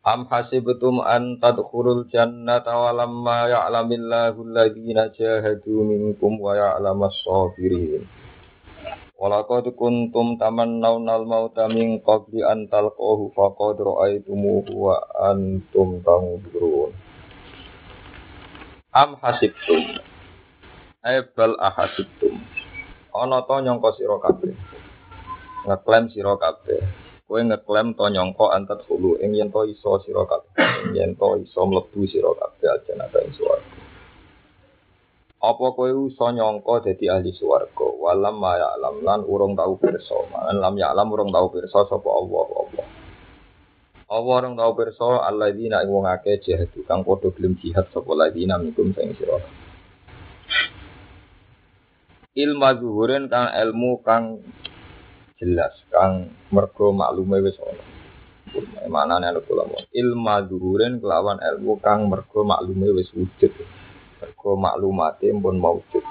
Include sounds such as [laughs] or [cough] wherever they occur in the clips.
Am hasibtum an tadkhulul jannata wa lamma ya'lamillahu alladhina jahadu minkum wa ya'lamas sabirin. Walaqad kuntum tamannawna al-mauta min qabli an talqahu faqad ra'aytumuhu wa antum tanzurun. Am hasibtum ay bal ahasibtum. Ana to nyangka sira kabeh. Ngeklaim sira kabeh kowe ngeklaim to nyongko antat hulu. Ing yen to iso sira kabeh. Yen to iso mlebu sira kabeh aljanata ing swarga. Apa kowe iso nyongko dadi ahli swarga? Walam ma alam lan urung tau pirsa. Man lam alam urung tau pirsa sapa Allah? Allah. Allah orang tau pirsa alladzina ing wong akeh jihad. Kang padha gelem jihad sapa ladina mikum sing sira. Ilmu zuhurin kang ilmu kang jelas kang mergo maklume wis ana. Manane ana kula ilmu duhuren kelawan ilmu kang mergo maklume wis wujud. Mergo maklumate pun maujud.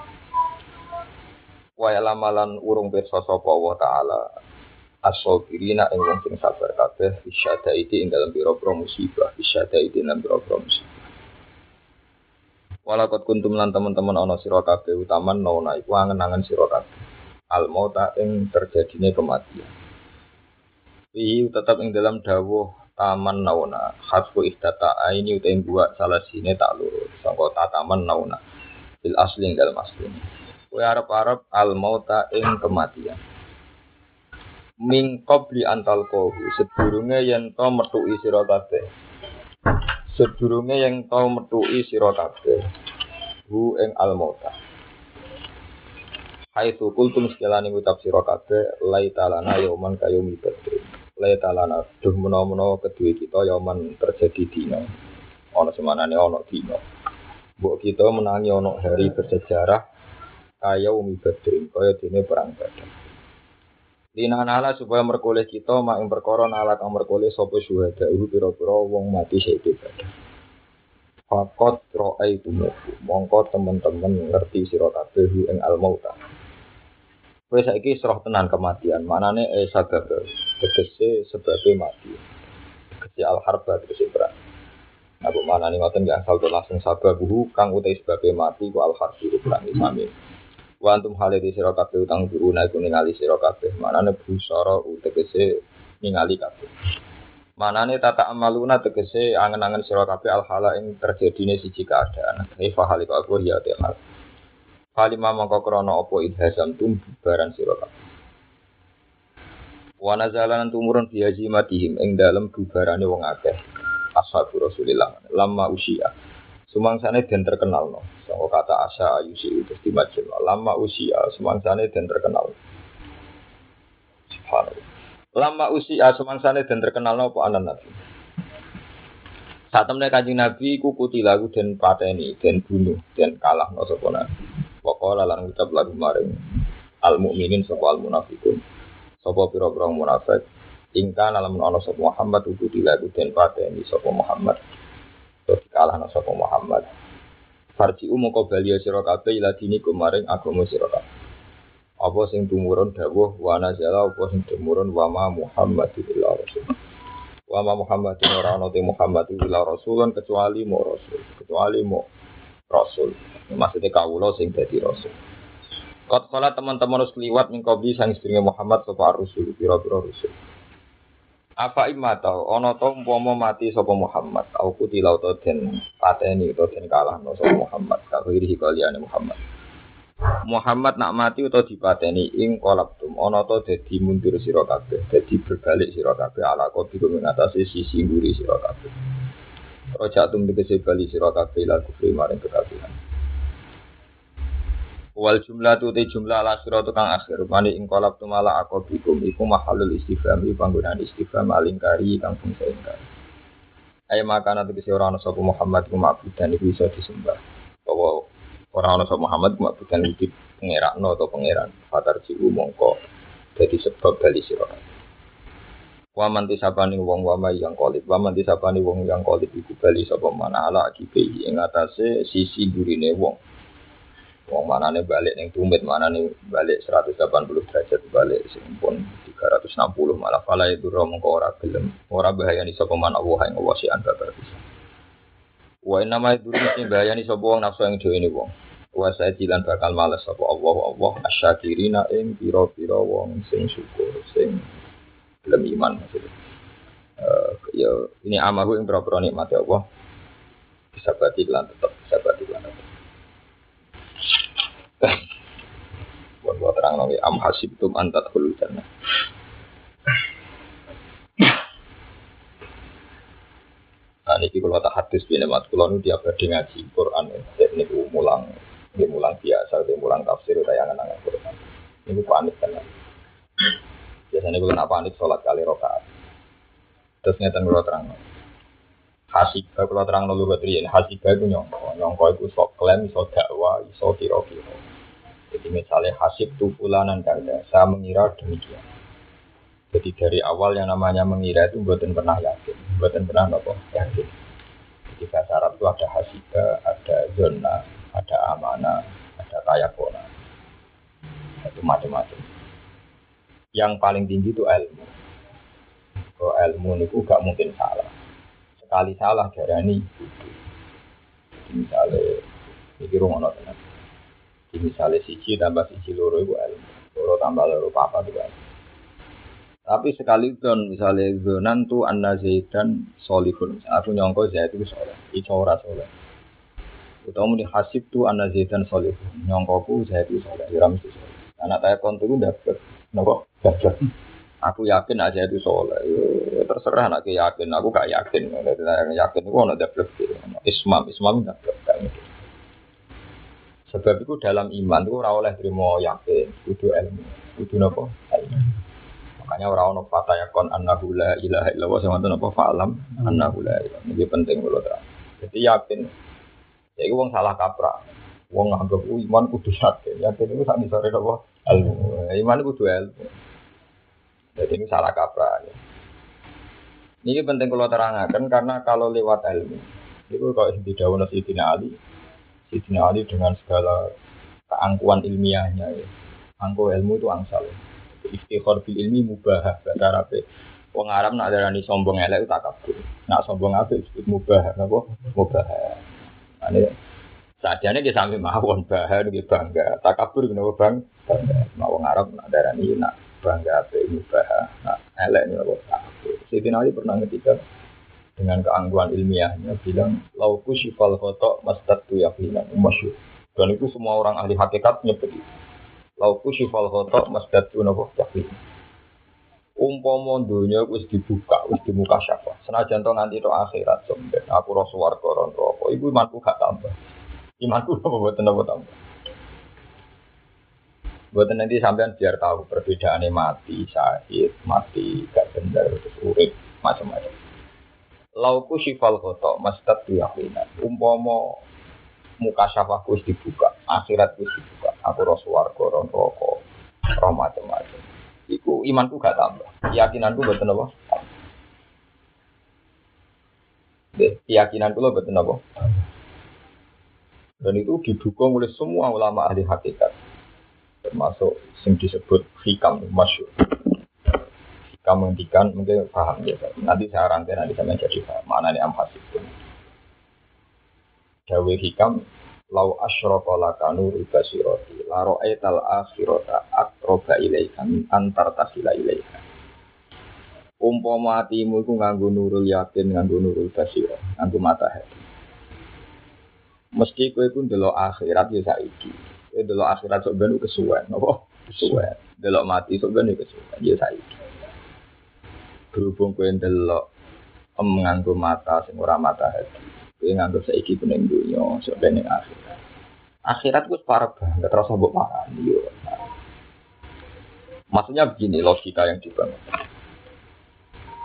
Wa lamalan urung pirsa sapa Allah taala as-sabirina ing wong sing sabar kabeh isyada iki ing dalam pira-pira musibah, isyada iki dalam pira-pira musibah. Walakot kuntum lan teman-teman ana sira kabeh utaman nona iku angen-angen sira al mauta ing terjadinya kematian. Fihi tetap ing dalam dawuh taman nauna. Hasbu ihdata ini utain dua salah sini tak lurus. Sangko taman nauna. Bil asli ing dalam asli kue arab al mauta ing kematian. Ming qabli antal kohu sedurunge yen to metuki sira kabeh. Sedurunge yen to metuki sira kabeh. Hu ing al Haitsu kultum sekelani ngucap sira kabeh laitalana yauman kayumi badri. Laitalana duh menawa-menawa kedue kita yauman terjadi dina. Ana semanane ana dina. Mbok kita menangi ana hari bersejarah kaya umi badri, kaya dene perang badar. Dina nala supaya merkoleh kita mak ing perkara nala kang merkoleh sapa syuhada iku pira-pira wong mati syahid badar. Fakot ro'ai tumuku, mongko teman-teman ngerti sira kabeh ing al-mauta. Kowe saiki serah tenan kematian. Manane eh sabab tegese sebabnya mati. Tegese al harba tegese perang. Nah, bu mana nih ngoten gak asal langsung sabab buhu kang utai sebabnya mati ku al harbi perang sami. Wa antum hale di sira kabeh utang guru iku ningali sira kabeh. Manane busara tegese ningali kabeh. Manane tata amaluna tegese angen-angen sira kabeh al hala ing terjadine siji keadaan. Kaifa halika aku ya hal. Kalima mongko krana apa idhasam tum bubaran sira kabeh. Wa nazalan tumurun bi hazimatihim ing dalem bubarane wong akeh. Ashabu Rasulillah lama usia. Sumangsane den terkenal no. Sangka kata asa ayusi itu dimajul. Lama usia sumangsane den terkenal. Subhanallah. Lama usia sumangsane den terkenal no apa anan nabi. Saat temen kanjeng Nabi ku kutilagu den pateni, den bunuh, den kalah no sapa. Wakola lan ucap lagu maring al mukminin sapa al munafikun. Sapa pira-pira munafik ingka dalam ana sapa Muhammad ugu dilagu den pateni sapa Muhammad. Terus kalah sapa Muhammad. Farji umoko bali sira kabeh ila dini kumaring agama sira kabeh. Apa sing tumurun dawuh wa nazala apa sing tumurun wa ma Muhammad illa rasul. Wa ma Muhammad ora ana te Muhammad illa rasulun kecuali mo rasul, kecuali mo rasul. Maksudnya kawula sing dadi rasul. Kot kala teman-teman harus liwat mingkobi sang istrinya Muhammad sapa rasul pira-pira rasul. Apa ima tau ana to umpama mati sapa Muhammad au kutilau to den pateni to den kalah no sapa Muhammad karo iri kaliyane Muhammad. Muhammad nak mati utawa dipateni ing kolaptum ana to dadi mundur sira kabeh dadi berbalik sira kabeh ala kopi mengatasi sisi nguri sira kabeh. Rojak tum dikese bali sira kabeh la kufri maring. Wal jumlah tu te jumlah ala surah tukang akhir mani ing kolab tu malah akobikum iku mahalul istifham iku panggunaan istifham alingkari kang fungsi ingkari. Ayo makan nanti kesi orang sapa Muhammad ku dan iku iso disembah. Bahwa orang sapa Muhammad ku dan iki pangeran atau pangeran. Fatar jiu mongko jadi sebab bali sira. Wa man tisabani wong wa yang kolib. Wa man tisabani wong yang kolib iku bali sapa mana ala akibe ing atase sisi gurine wong. Wong manane balik ning tumit, manane balik 180 derajat balik sing pun 360 malah fala itu mongko ora gelem. Ora bahayani sapa man Allah ing Allah si anta Wa nama itu mesti bahayani sapa wong nafsu ing dhewe ne wong. Wa saya jilan bakal males sapa Allah Allah asyakirina ing pira-pira wong sing syukur sing gelem iman maksudnya. Uh, ya ini amahu yang berapa nikmat ya Allah bisa berarti lan tetap bisa berarti lan tetap buat buat terang nabi am hasibtum antat jannah Nah, ini kalau tak hadis bina mat kalau nu dia berdiri ngaji Quran ini mulang, ini mulang biasa, ini mulang tafsir, tayangan angan Quran. Ini panik kan? Biasanya kalau nak panik sholat kali rokaat. Terus ngeten kalau terang. Hasibah kalau terang nolu ini hasibah itu nyongko, nyongko itu sok klaim, sok dakwah, sok kiro-kiro. Jadi misalnya hasib tu fulanan kada, saya mengira demikian. Jadi dari awal yang namanya mengira itu buatan pernah yakin, buatan pernah nopo yakin. Jadi bahasa Arab itu ada hasibah, ada zona, ada amanah, ada tayakona, itu macam-macam. Yang paling tinggi itu ilmu. Kalau ilmu itu gak mungkin salah. Sekali salah darani Misalnya, ini rumah tenang misalnya siji tambah siji loro itu ilmu. Loro tambah loro papa juga. Tapi sekali don misalnya zonan tu anna zaidan solihun. Aku nyongko zaid itu soleh. Itu ora soleh. Utawa muni hasib tu anna zaidan solihun. Nyongkoku zaid itu soleh. Ya mesti soleh. Anak saya kontu itu dapet. Nopo dapet. Aku yakin aja itu soleh. Ya, terserah anak yakin. Aku gak yakin. Yakin itu ada dapet. Ismam, ismam dapet. Sebab itu dalam iman itu ora oleh terima yakin, kudu ilmu, kudu napa? Ilmu. Makanya ora ono fata yakon annahu la ilaha illallah sama napa fa'lam annahu la ilaha. Ini penting kalau terang. Jadi yakin. Jadi wong salah kaprah. Wong nganggep iman kudu yakin. Yakin itu sak misore napa? Ilmu. Iman kudu ilmu. Jadi ini salah kaprah. Ya. Ini penting kalau terangkan karena kalau lewat ilmu itu kalau di daun Sayyidina Ali Sidina Ali dengan segala keangkuhan ilmiahnya ya. Angku ilmu itu angsal. Istighfar bil ilmi mubah bahasa Arab. Wong Arab nak darani sombong elek tak kabur. Nak sombong apa disebut mubah napa? Mubah. Ane sajane ki sampe mawon bahar ki bangga. Takabur kenapa bang? Bangga. Nah, wong Arab nak darani nak bangga apa mubah. Nak elek napa takabur. Sidina Ali pernah ngetika dengan keangguan ilmiahnya bilang lauku syifal foto mastat tu yakinan masyur dan itu semua orang ahli hakikat nyebut lauku syifal foto mastat tu nopo? Yakinan umpama dunia wis dibuka wis dibuka syafa senajan to nganti to akhirat sombet aku ro swarga ro neraka. Iku imanku gak tambah. Imanku apa boten apa tambah? Buatan nanti sampean biar tahu perbedaannya mati, syahid, mati, gak bener, terus urip, macam-macam. Lauku sifal kotok mastat yakinan umpomo muka syafaku dibuka akhirat wis dibuka aku rasuar koron rokok roh macam-macam. Iku imanku gak tambah. Keyakinanku betul apa? Keyakinanku lo betul apa? Dan itu didukung oleh semua ulama ahli hakikat. Termasuk yang disebut hikam masyur. Kamu menghentikan mungkin paham ya nanti saya rangkai nanti saya menjadi paham. Mana ini amhasib itu Dawe hikam lau asyraka laka nuru basirati la ra'aital akhirata aqraba ilaika min antar tasila ilaika. Umpama atimu iku nganggo nurul yakin nganggo nurul basira nganggo mata hati mesti kowe iku ndelok akhirat ya saiki kowe ndelok akhirat sok ben kesuwen napa kesuwen. Ndelok mati sok ben kesuwen ya saiki. Berhubung kowe ndelok nganggo mata sing ora mata hati kowe nganggo saiki kuning dunya sok ben akhirat akhirat wis parah banget terasa mbok parani yo maksudnya begini logika yang dibangun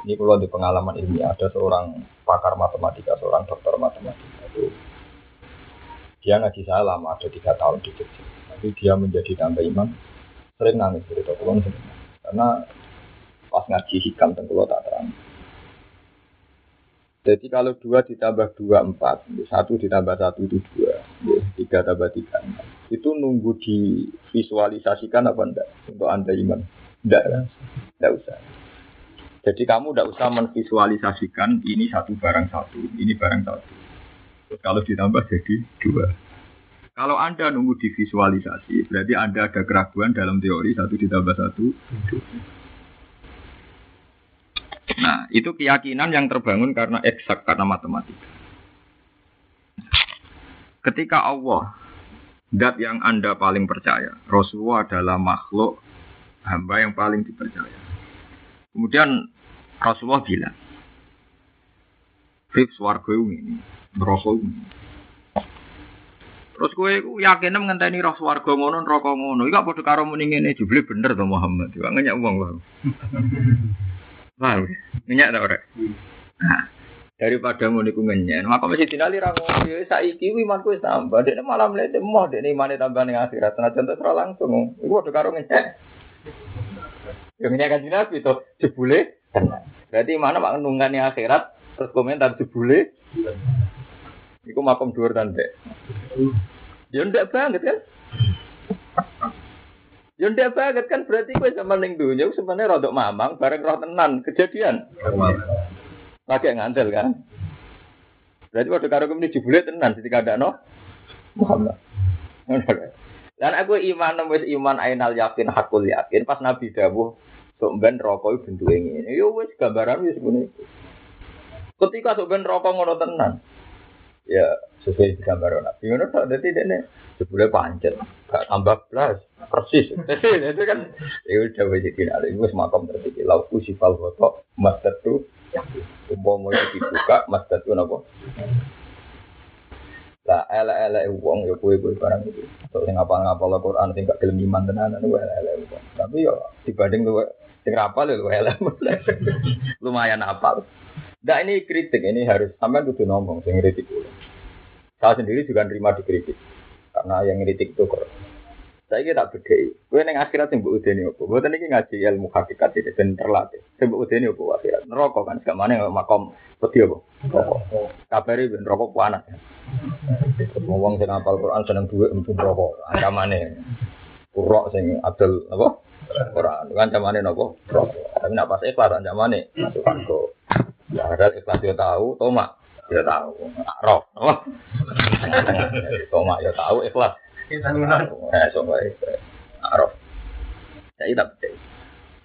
Ini kalau di pengalaman ilmiah ada seorang pakar matematika, seorang dokter matematika itu dia ngaji saya lama, ada tiga tahun di Jogja. Tapi dia menjadi tambah iman, sering nangis cerita kulon. Karena pas ngaji hikam tentu tak terang. Jadi kalau dua ditambah dua empat, satu ditambah satu itu dua, tiga tambah tiga empat. Itu nunggu divisualisasikan apa enggak untuk anda iman? Enggak, enggak usah. Jadi kamu tidak usah menvisualisasikan ini satu barang satu, ini barang satu. Kalau ditambah jadi dua. Kalau Anda nunggu divisualisasi, berarti Anda ada keraguan dalam teori satu ditambah satu. Nah, itu keyakinan yang terbangun karena eksak, karena matematika. Ketika Allah, dat yang Anda paling percaya, Rasulullah adalah makhluk hamba yang paling dipercaya. Kemudian Rasulullah bilang, Fix warga ini, neraka ini. Terus iku yakin ngenteni roh swarga ngono neraka ngono. Iku padha karo muni ngene jebule bener to Muhammad. Iku ngenyak wong wae. Paham? Ngenyak ta ora? Nah, daripada ngono iku ngenyak. Maka mesti dinali ra ngono. Ya saiki imanku wis tambah. Dekne malam mlete moh dekne imane tambah ning akhirat. Nah contoh ora langsung. Iku padha karo ngenyak. Ya ngenyak kan Nabi to jebule. Berarti mana mak nungani akhirat terus komentar jebule. Iku makom dhuwur kan, Dek. Ya ndak banget kan? Ya ndak banget kan berarti kowe zaman ning dunya sebenarnya rodok mamang bareng roh tenan kejadian. Lagi ngandel kan? Berarti waktu karo kemini jebule tenan ketika ada no Muhammad. Dan aku iman wis iman ainal yakin hakul yakin pas Nabi dawuh sok ben rokok bentuk ngene. Yo wis gambaran wis ngene. Ketika sok ben rokok ngono tenan. Ya sesuai gambar Nabi. Ngono tok dadi dene jebule pancet, gak tambah blas, persis. [laughs] Itu kan ya udah wis iki wis makam tertiki lau usifal foto mastatu umpama dibuka mastatu napa? Lah ele-ele wong ya kowe kowe barang iki. Sok sing ngapal-ngapal Al-Qur'an sing gak gelem iman tenan niku ele-ele. Tapi yo dibanding kowe sing rapal lho ele [laughs] lumayan apal. Nah ini kritik, ini harus sampai kudu ngomong, sing kritik dulu. Saya sendiri juga nerima dikritik, karena yang kritik itu. Saya kira tak beda. Gue neng akhirat yang buat udeni apa? Gue tadi ngaji ilmu hakikat ini dan terlatih. Yang buat udeni apa akhirat? Nerokok kan, sekarang mana makom peti apa? Rokok. Kabari ben rokok panas. Ngomong sing apal Quran seneng duit empun rokok. Ancamane. Kurok sing adol apa? Quran. Ancamane napa? Rokok. Tapi nak pas ikhlas ancamane masuk kok. Ya ada ikhlas dia tahu, tomak dia tahu, roh? Tomak ya tahu ikhlas. Eh, coba roh. Saya tidak percaya.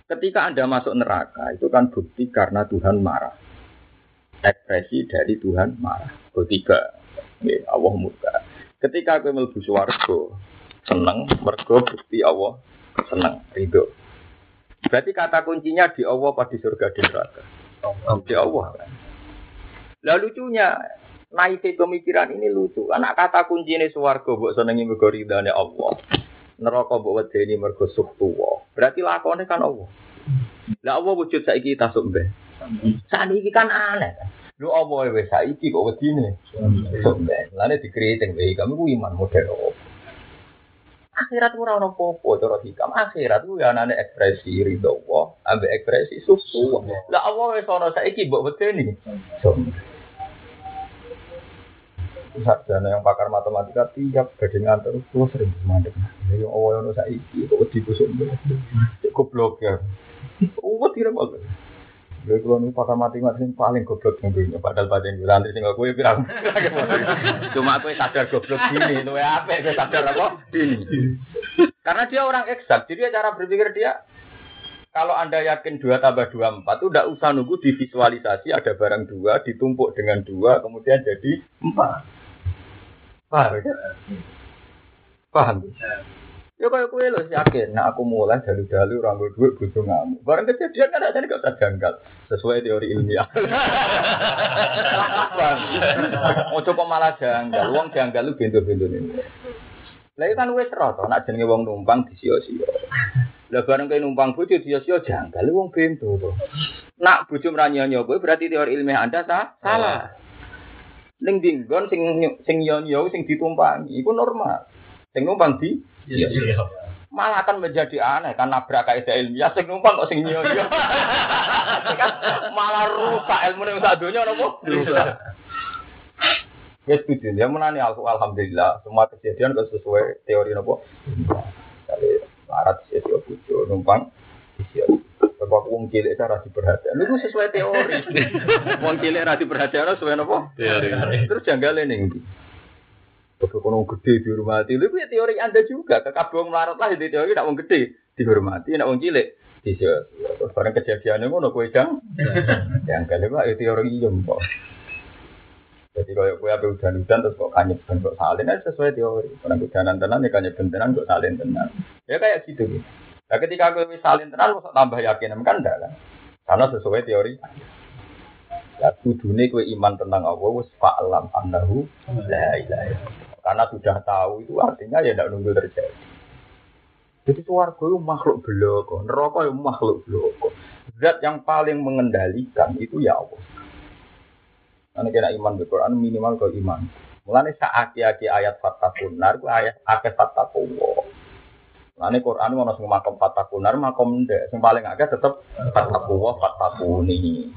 Ketika Anda masuk neraka, itu kan bukti karena Tuhan marah. Ekspresi dari Tuhan marah. Ketiga, ya, Allah murka. Ketika aku mlebu swarga, seneng, mergo bukti Allah seneng, ridho. Berarti kata kuncinya di Allah pada surga di neraka. Di Allah kan. Lah lucunya, naik pemikiran ini lucu. Anak kata kunci ini suwargo, buat senengi mergo Allah. Neraka buat wedeni mergo suhtuwa. Berarti lakonnya kan Allah. Lah Allah wujud saiki tasuk. Saat ini kan aneh. Lu Allah wis saiki kok wedine. Tasuk mbeh. Lane dikritik mbeh kamu ku iman model apa? Akhirat ora ono apa-apa hikam. Akhirat ku ya anane ekspresi ridho Allah, ambek ekspresi susu. Lah Allah wis ono saiki mbok wedeni. Sarjana yang pakar matematika tiap badhe ngantor terus sering mandek. Ya Allah ono saiki kok wedi kusuk. Goblok ya. Oh, tidak bagus. Gue kalau nih pakar matematika yang paling goblok yang dunia. Padahal pada yang bilang sing gue bilang. Cuma aku sadar goblok gini. Lu apa? Gue sadar apa? Ini. Karena dia orang eksak. Jadi cara berpikir dia kalau Anda yakin 2 tambah 2 4 itu tidak usah nunggu divisualisasi ada barang dua ditumpuk dengan dua kemudian jadi 4. Paham ya? Paham? Ya kayak kue lo yakin, nah aku mulai dalu-dalu rambut duit butuh ngamuk. Barang kejadian kan aja gak janggal sesuai teori ilmiah. [laughs] Mau coba malah janggal, uang janggal lu bintu-bintu ini. Lah kan wes roto, nak jenenge wong numpang di sio-sio. Lah bareng kayak numpang bojo di sio janggal, wong bintu tuh. Nak bojo mranyo kowe berarti teori ilmiah Anda sah? Salah. Ning dinggon sing sing nyonyo sing ditumpangi iku normal. Sing numpang di Iya, iya. malah akan menjadi aneh kan nabrak kaidah ilmiah sing numpang kok sing nyonyo. [laughs] malah rusak ilmu ning sak donya napa? Rusak. Ya setuju, ya menani aku alhamdulillah semua kejadian kok sesuai teori nopo. Kali larat sih bojo numpang isi Sebab wong cilik cara diperhatikan, itu sesuai teori. [laughs] wong cilik ra diperhatikan sesuai nopo? Teori. Terus janggale ning ndi? Terus kono gede dihormati. Lha kuwi teori Anda juga. Kabeh wong melarat lah di teori nek wong gede dihormati, nek wong cilik disia. Terus bareng kejadiannya ngono kowe jang. [laughs] Janggale Pak ya teori iya kok. Jadi kalau kue abe udan-udan terus kok kanyep dan kok salin aja sesuai teori. Karena udanan tenan ya kanyep tenan kok salin tenan. Ya kayak gitu. gitu. Nah ketika wis salin tenan kok tambah yakin kan enggak kan? Karena sesuai teori. Ya kudune kue iman tentang Allah wis fa'lam annahu la. Karena sudah tahu itu artinya ya tidak nunggu terjadi. Jadi suarga itu makhluk beloko, neraka itu makhluk beloko. Zat yang paling mengendalikan itu ya Allah. Karena kena iman di Quran minimal ke iman. Mulane saaki-aki ayat fatakun nar ayat akeh fatakun. Mulane Quran ono sing makom fatakun nar makom ndek sing paling akeh tetep fatakun wa fatakuni.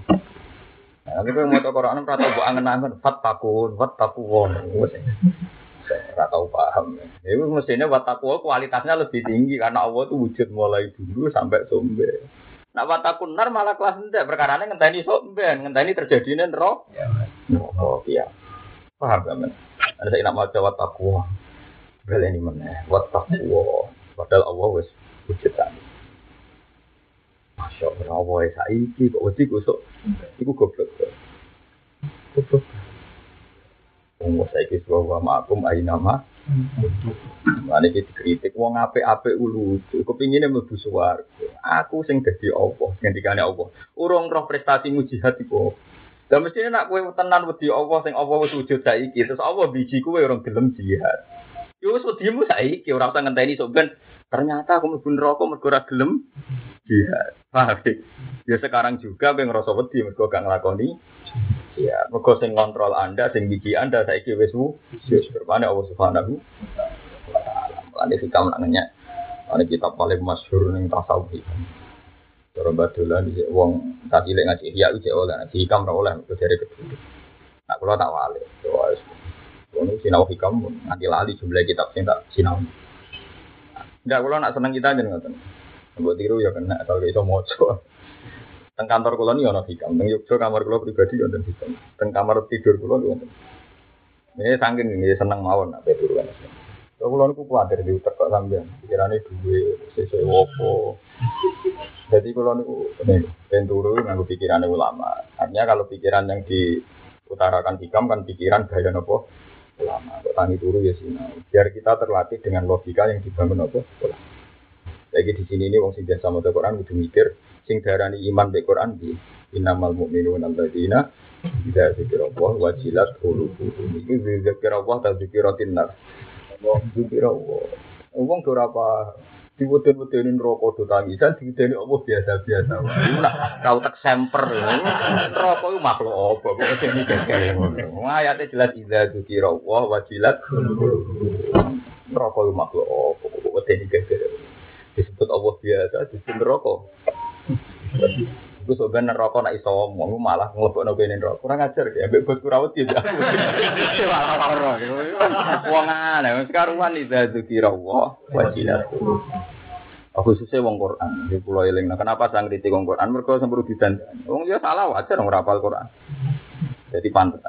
Nah, nanti kowe maca Quran ora tau mbok angen-angen fatakun fatakun. Wes ora tau paham. Ya itu mestinya watakwa kualitasnya lebih tinggi karena Allah itu wujud mulai dulu sampai sombe. Nak watakun nar malah kelas ndek perkara ini ngenteni somben, ngenteni terjadinya roh. Oh iya. Paham gak men? Ada saya nak maca watakwa. Bel ini mana? Watakwa. Padahal Allah wis wujud tadi. Masya Allah, Allah saiki kok wedi kusuk. Iku goblok. Goblok. Wong saiki suwa makum ayi nama. Mane iki dikritik wong apik-apik lucu, kepingine mlebu swarga. Aku sing dadi Allah, ngendikane Allah. Urung roh prestasimu jihad iku. Lah mestine nak kowe tenan wedi Allah sing Allah wis wujud saiki, terus Allah biji kowe orang gelem jihad. Yo wis wedimu saiki ora usah ngenteni sok ben ternyata aku mlebu neraka mergo ora gelem jihad. Paham? Ya sekarang juga kowe ngrasa wedi mergo gak nglakoni Ya, mergo sing kontrol Anda, sing biji Anda saiki wis wis bermane Allah Subhanahu wa taala. Mulane hikam nanya. Ini kitab paling masyhur ning tasawuf. Cara badolan di wong tak cilik ngaji ya uje oleh ngaji hikam ora oleh mergo dari kedua. Nah, kalau tak wale. Wis. Ono sinau hikam nanti lali jumlah kitab sing tak sinau. Enggak, kalau nak seneng kita aja ngoten. Mbok tiru ya kena kalau iso maca. Teng kantor kula ni ana hikam, teng Yogyo kamar kula pribadi ya wonten hikam. Teng kamar tidur kula ya wonten. Ini saking ini seneng mawon nak turu kan. Kalau kula niku di utek kok sampean. Pikirane duwe sesuk opo. Jadi kalau niku ini ben turu nganggo pikirane ulama. Artinya kalau pikiran yang diutarakan hikam kan pikiran gaya nopo ulama. Kok tangi turu ya sinau. Biar kita terlatih dengan logika yang dibangun nopo ulama. Lagi di sini ini wong sing biasa maca Quran kudu mikir sing darani iman be Quran di innamal mu'minuna alladzina idza dzikra Allah wajilat qulubuhum. Iki dzikra Allah ta dzikiratin nar. Allah dzikra Allah. Wong ora apa diweden-wedenin rokok do tangisan diwedeni Allah biasa-biasa. Nak kau tak semper. Rokok itu makhluk apa kok wedeni geger ngono. Ayate jelas idza dzikra Allah wajilat. Rokok itu makhluk apa kok wedeni geger disebut Allah biasa disebut neraka. Itu sebenarnya neraka nak iso ngomong malah ngelebokno kene neraka. Kurang ajar ya, mbek bos kurawet ya. [laughs] Wong aneh, sekaruan idza dzikira Allah wajilat. Aku sese wong Quran, di pulau eling. Nah, kenapa sang kritik wong Quran? Mergo semburu didan. Wong ya salah wajar wong rapal Quran. Jadi pantes.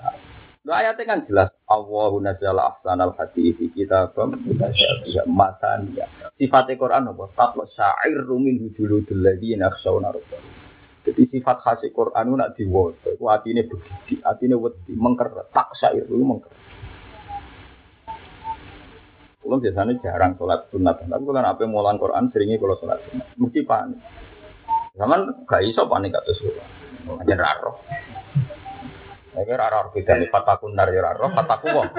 Nah, ayatnya kan jelas. Allahu nazzala ahsanal hadithi kitabam mutasyabihah mataniya. Sifatnya Quran apa? Tatwa syairu min hujuludul ladhina khshawna rabbahum. Jadi sifat khas Quran itu nak diwaca. Itu artinya begitu, artinya wedi, mengker, tak syair itu mengker. Kalau biasanya jarang sholat sunat, tapi kalau apa mulan Quran seringnya kalau sholat sunat, mesti panik. Zaman gak iso panik atau sholat, aja raro. Kira raro beda nih, fatakun nar ya raro, fataku wong.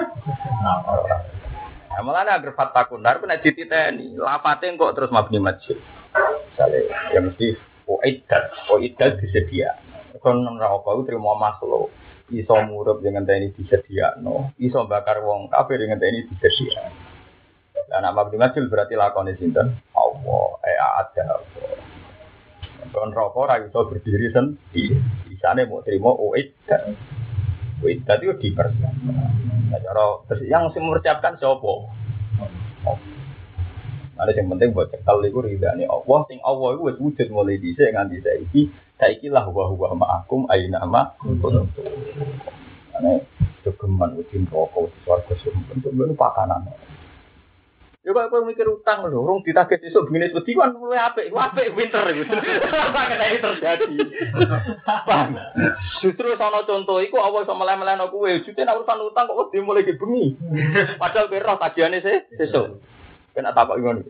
Nah, malah agar fatakun nar pun ada titeni, lapatnya kok terus mabni masjid. Misalnya, ya mesti Waidat, waidat disedia. mergo neraka iku trimo makhluk. Iso murup dengan teni disediakno, iso bakar wong kafir dengan teni disediakno. Lah nak mabdi majul berarti lakone sinten? Allah, eh ada Allah. Kon rokok ora iso berdiri sendiri. Isane mau terima uid. Uid tadi dipersiapkan. Nah, cara yang mempersiapkan siapa? Ada yang penting buat cekal itu ridhani Allah. Sing Allah itu wis wujud mulai di sini nganti saiki. Saiki lah wa huwa ma'akum aina ma kuntum. Ane jogeman udin rokok swarga sumpah. Untuk menu pakanan. Ya kok kowe mikir utang lho, urung ditagih esuk begini wedi kan luwe apik, ku apik winter iku. Makane [laughs] iki terjadi. [laughs] Paham? Justru sono contoh iku apa iso meleh-melehno kowe, jute nek urusan utang kok wedi mulai bengi. Padahal kowe roh tagihane sesuk. Kena takok ngono.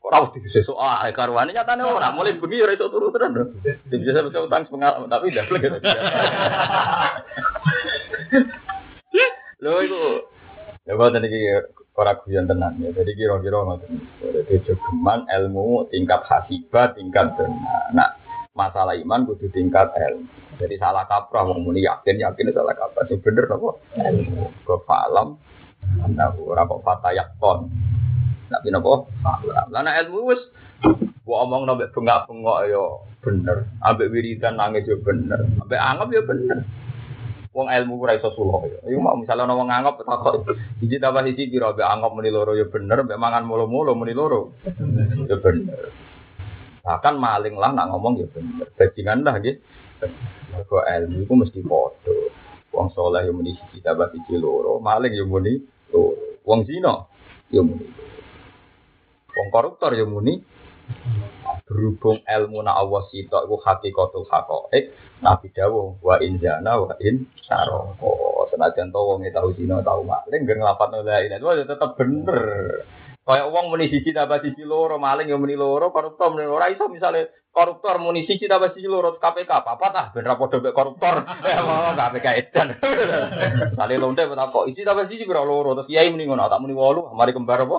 Ora wedi sesuk ah karuane nyatane ora mulai bengi ora iso turu terus. Biasa bisa utang pengalaman tapi ndak lek. Lho iku Ya kok tadi ora guyon tenan ya. Jadi kira-kira ngoten. Jadi jogeman ilmu tingkat hasibah, tingkat tenan. Nah, masalah iman kudu tingkat ilmu. Jadi salah kaprah wong muni yakin yakin salah kaprah. Sing bener apa? Ilmu. Go Nah, ora kok fatayakon. Nak pin apa? Falam. Lah nek ilmu wis gua omong nambah bengak-bengok ya bener. Ambek wiridan nangis ya bener. Ambek anggap ya bener. Wong ilmu ora iso sulo ya. Iku mau misalnya ana wong nganggep takok siji tambah siji piro mbek anggap muni loro ya bener, mbek mangan mulu-mulu muni loro. Ya bener. Bahkan maling lah nak ngomong ya bener. Bajingan lah nggih. Mergo ilmu iku mesti padha. Wong saleh ya muni siji tambah siji loro, maling ya muni loro. Wong zina ya muni. Wong koruptor ya muni berhubung ilmu na Allah sitok iku hakikatul haqaiq Nabi dawuh wa in zana wa in saroko senajan to wong tau zina tau maling gen nglapatno la ilaha tetep bener kaya wong muni siji tambah siji loro maling ya muni loro koruptor muni ora iso misale koruptor muni siji tambah siji loro KPK papat ah ben ra padha mek koruptor. [laughs] KPK edan. [laughs] Sale lonte kok siji tambah siji pira loro terus kiai muni ngono tak muni 8 mari kembar apa?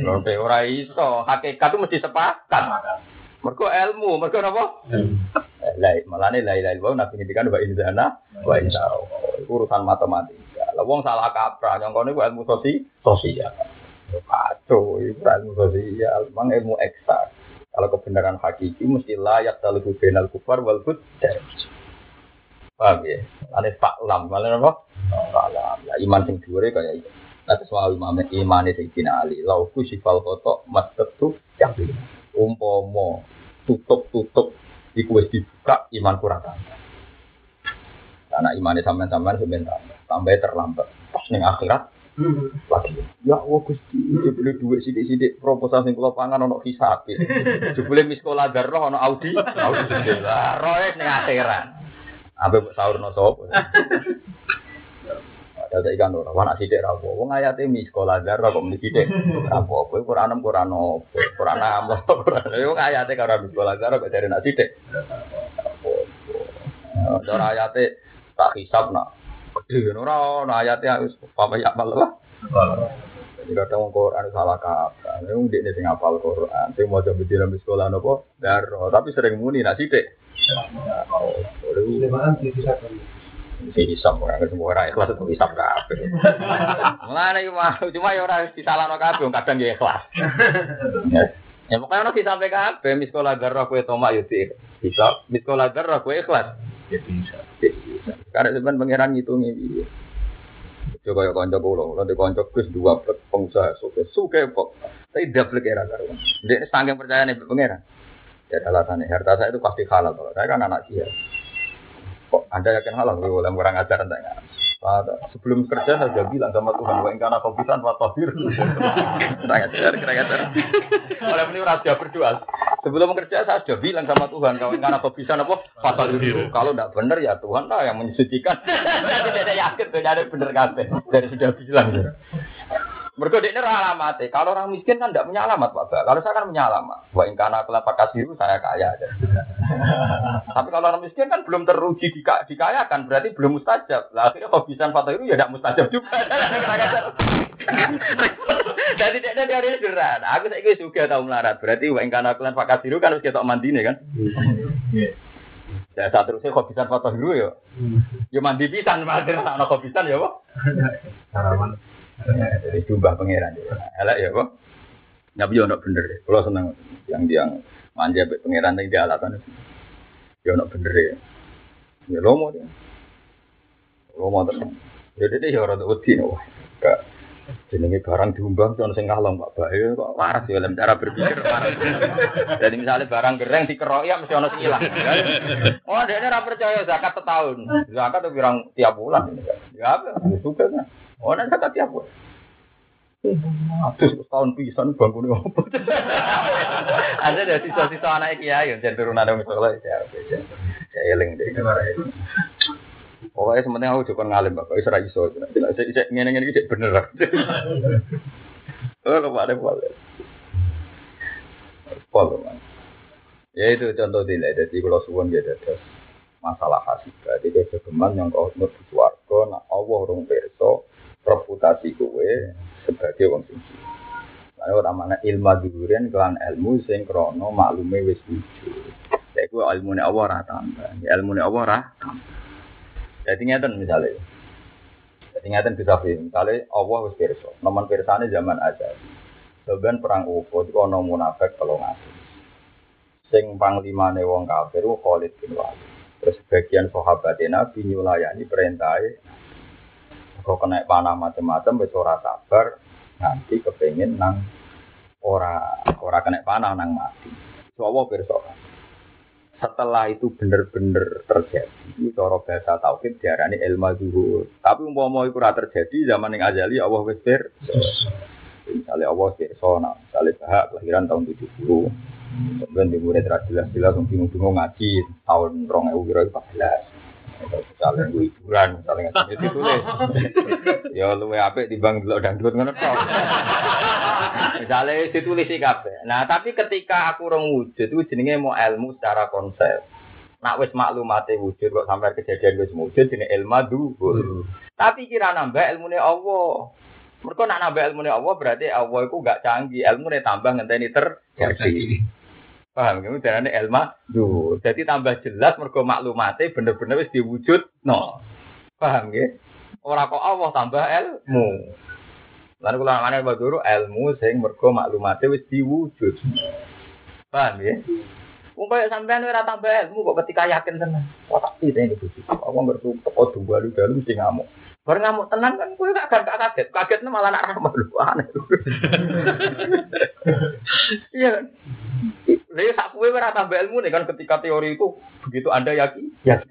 Lonte ora iso. Hakikat itu mesti sepakat. Mergo ilmu, mergo napa? Lah malane la ilaha illallah nabi ngendikan wa inzana wa insya urusan matematika. Lah wong salah kaprah nyongkone ku ilmu sosi sosial. Kacau, itu ilmu sosial, memang ilmu eksak. Kalau kebenaran hakiki mesti layak dalam benal kufar wal fujjar. Paham ya? Ane pak lam, malah apa? Pak lam. Lah iman sing dhuwure kaya iki. Lah soal imam imane Sayyidina Ali, lauku sifal kotok mastetu yakin umpama tutup-tutup iku dibuka iman kurang tambah. Karena imannya sampean-sampean sebentar tambah terlambat. Pas ning akhirat lagi. Ya Allah Gusti, jebule dhuwit sithik-sithik proposal sing kula pangan ana hisab. Jebule miskola darah ana Audi. Audi. Lah roe ning. Abe mbok saurno sapa? Ada ikan ora, wana sidik rapo. Wong ayate mi sekolah darah kok muni sidik rapo. Kowe Quran em Quran opo? Quran am Quran. Yo ayate karo mi sekolah darah kok dari nak sidik. Ora ayate tak nak. Gede ora ana ayate wis apa ya mal lah. Jadi kadang wong Quran salah kata. Wong ndekne sing hafal Quran, sing maca di dalam sekolah nopo darah, tapi sering muni nak sidik. Lemaan sih kan. Si hisap ora ikhlas itu hisap kabeh. Mulane iki mah cuma ya ora disalahno kabeh kadang ya ikhlas. Ya pokoknya ono disampe kabeh miskola garra kowe tomak yo di hisap, miskola garra kowe ikhlas. Ya bisa. Karena sebenarnya pangeran ngitungi iki. Coba kanca kula, kula di kanca Gus dua plek pengusaha suke suke kok. Tapi double era karuan. Dia saking percaya nih pangeran. Ya alasannya harta saya itu pasti halal kalau saya kan anak dia. Kok Anda yakin halal? Gue boleh kurang ajar enggak? Sebelum kerja saya sudah bilang sama Tuhan, wa ingkana kopisan wa tahir. Kurang ajar, kurang ajar. Oleh ini raja berdoa. Sebelum kerja saya sudah bilang sama Tuhan, kalau ingkana kopisan apa? Pasal itu. Kalau tidak benar ya Tuhan lah yang menyucikan. [laughs] Jadi tidak yakin tuh jadi benar kata. Dari sudah bilang. Mereka ini alamat Kalau orang miskin kan tidak punya alamat Pak. Kalau saya kan punya alamat. Wah ingkana kelapa kasih saya kaya aja. [laughs] Tapi kalau orang miskin kan belum teruji dika, dikayakan, berarti belum mustajab. Lah akhirnya bisa foto itu ya tidak mustajab juga. [laughs] Jadi tidak ada dari sederhana. Aku saya juga tahu melarat. Berarti wa ingkana kelan pak kasiru kan harus ketok mandi kan. Saya saat terusnya kok bisa foto dulu ya. Ya mandi pisan, mandi anak kok bisa ya, Pak. [laughs] Jadi jubah pangeran ya. Elek ya, Pak. Nabi yo ono bener. ya. Kalau seneng yang yang manja be pangeran yang dia alatan. Ya ono bener ya. Ya lomo dia. Lomo terus. Ya dia ya ora wedi no. Gak jenenge barang diumbang sono sing kalong Pak Bae kok waras ya dalam cara berpikir waras. Jadi misalnya barang gereng dikeroki ya mesti ono sing. Oh, dia ora percaya zakat setahun. Zakat tuh pirang tiap bulan. Ya? Ya suka kan. Oh, nek zakat tiap bulan. Terus tahun pisan bangku ini apa? [laughs] Ada dari sisa-sisa anak kiai yang jadi turunan ada misalnya ya, ya, ya, eling deh. Pokoknya sementing aku juga ngalim bapak, itu. Tidak saya saya ngene ngene iki bener. [laughs] Oh, lo ada. Pol, man. Ya itu contoh tidak. Jadi kalau suwon dia terus masalah hasil. Jadi kegeman yang kau mau suwargo, nah Allah rong perso reputasi kue sebagai wong suci. Lalu orang mana ilmu durian kelan ilmu sing krono maklume wis wujud. Ya iku ilmune Allah ora tambah. Ya ilmune Allah ora tambah. Jadi ngeten misalnya. Jadi ngeten bisa film. Misalnya Allah wis pirsa. Nomor pirsane zaman aja. Sebenarnya perang Uhud itu ono munafik kalau ngasih. Sing panglimane wong kafir Khalid bin Walid. Terus sebagian sahabat Nabi nyulayani perintahnya kok kena panah macam-macam wis ora sabar nanti kepengen nang ora ora kena panah nang mati. Sowo pirsa. Setelah itu bener-bener terjadi, itu cara bahasa tauhid diarani ilmu zuhur. Tapi umpama itu ora terjadi zaman yang azali Allah wis. Misalnya Allah pirsa, nah, misalnya bahak kelahiran tahun 70. Kemudian di murid jelas-jelas bingung-bingung ngaji tahun 2014. Misalnya gue hiburan, misalnya nggak itu tulis. Ya lu apik timbang delok dangdut ngono tok. Misalnya ditulis sih kabeh. Nah, tapi ketika aku rong wujud itu jenenge mau ilmu secara konsep. Nak wis maklumate wujud kok sampai kejadian wis wujud jenenge ilmu dhuwur. Tapi kira nambah ilmune Allah. Mereka nak nambah ilmune Allah berarti Allah itu gak canggih, ilmune tambah ngenteni terjadi. Paham kamu darane ilma dhuwur. Jadi tambah jelas mergo maklumate bener-bener wis diwujud no. Paham nggih? Ora kok Allah tambah ilmu. Lalu kalau namanya baduru ilmu sing mergo maklumate wis diwujud. Paham ya? Wong kaya sampean ora tambah ilmu kok ketika yakin tenan. Wah tak ini bojo. Aku ngerti teko dua lu dalu mesti ngamuk. Bareng ngamuk tenan kan kowe gak gak kaget. Kagetnya malah nak ramah lu aneh. Iya kan? Lah sak kowe ora tambah ilmu nih kan ketika teori itu begitu Anda yakin, yakin.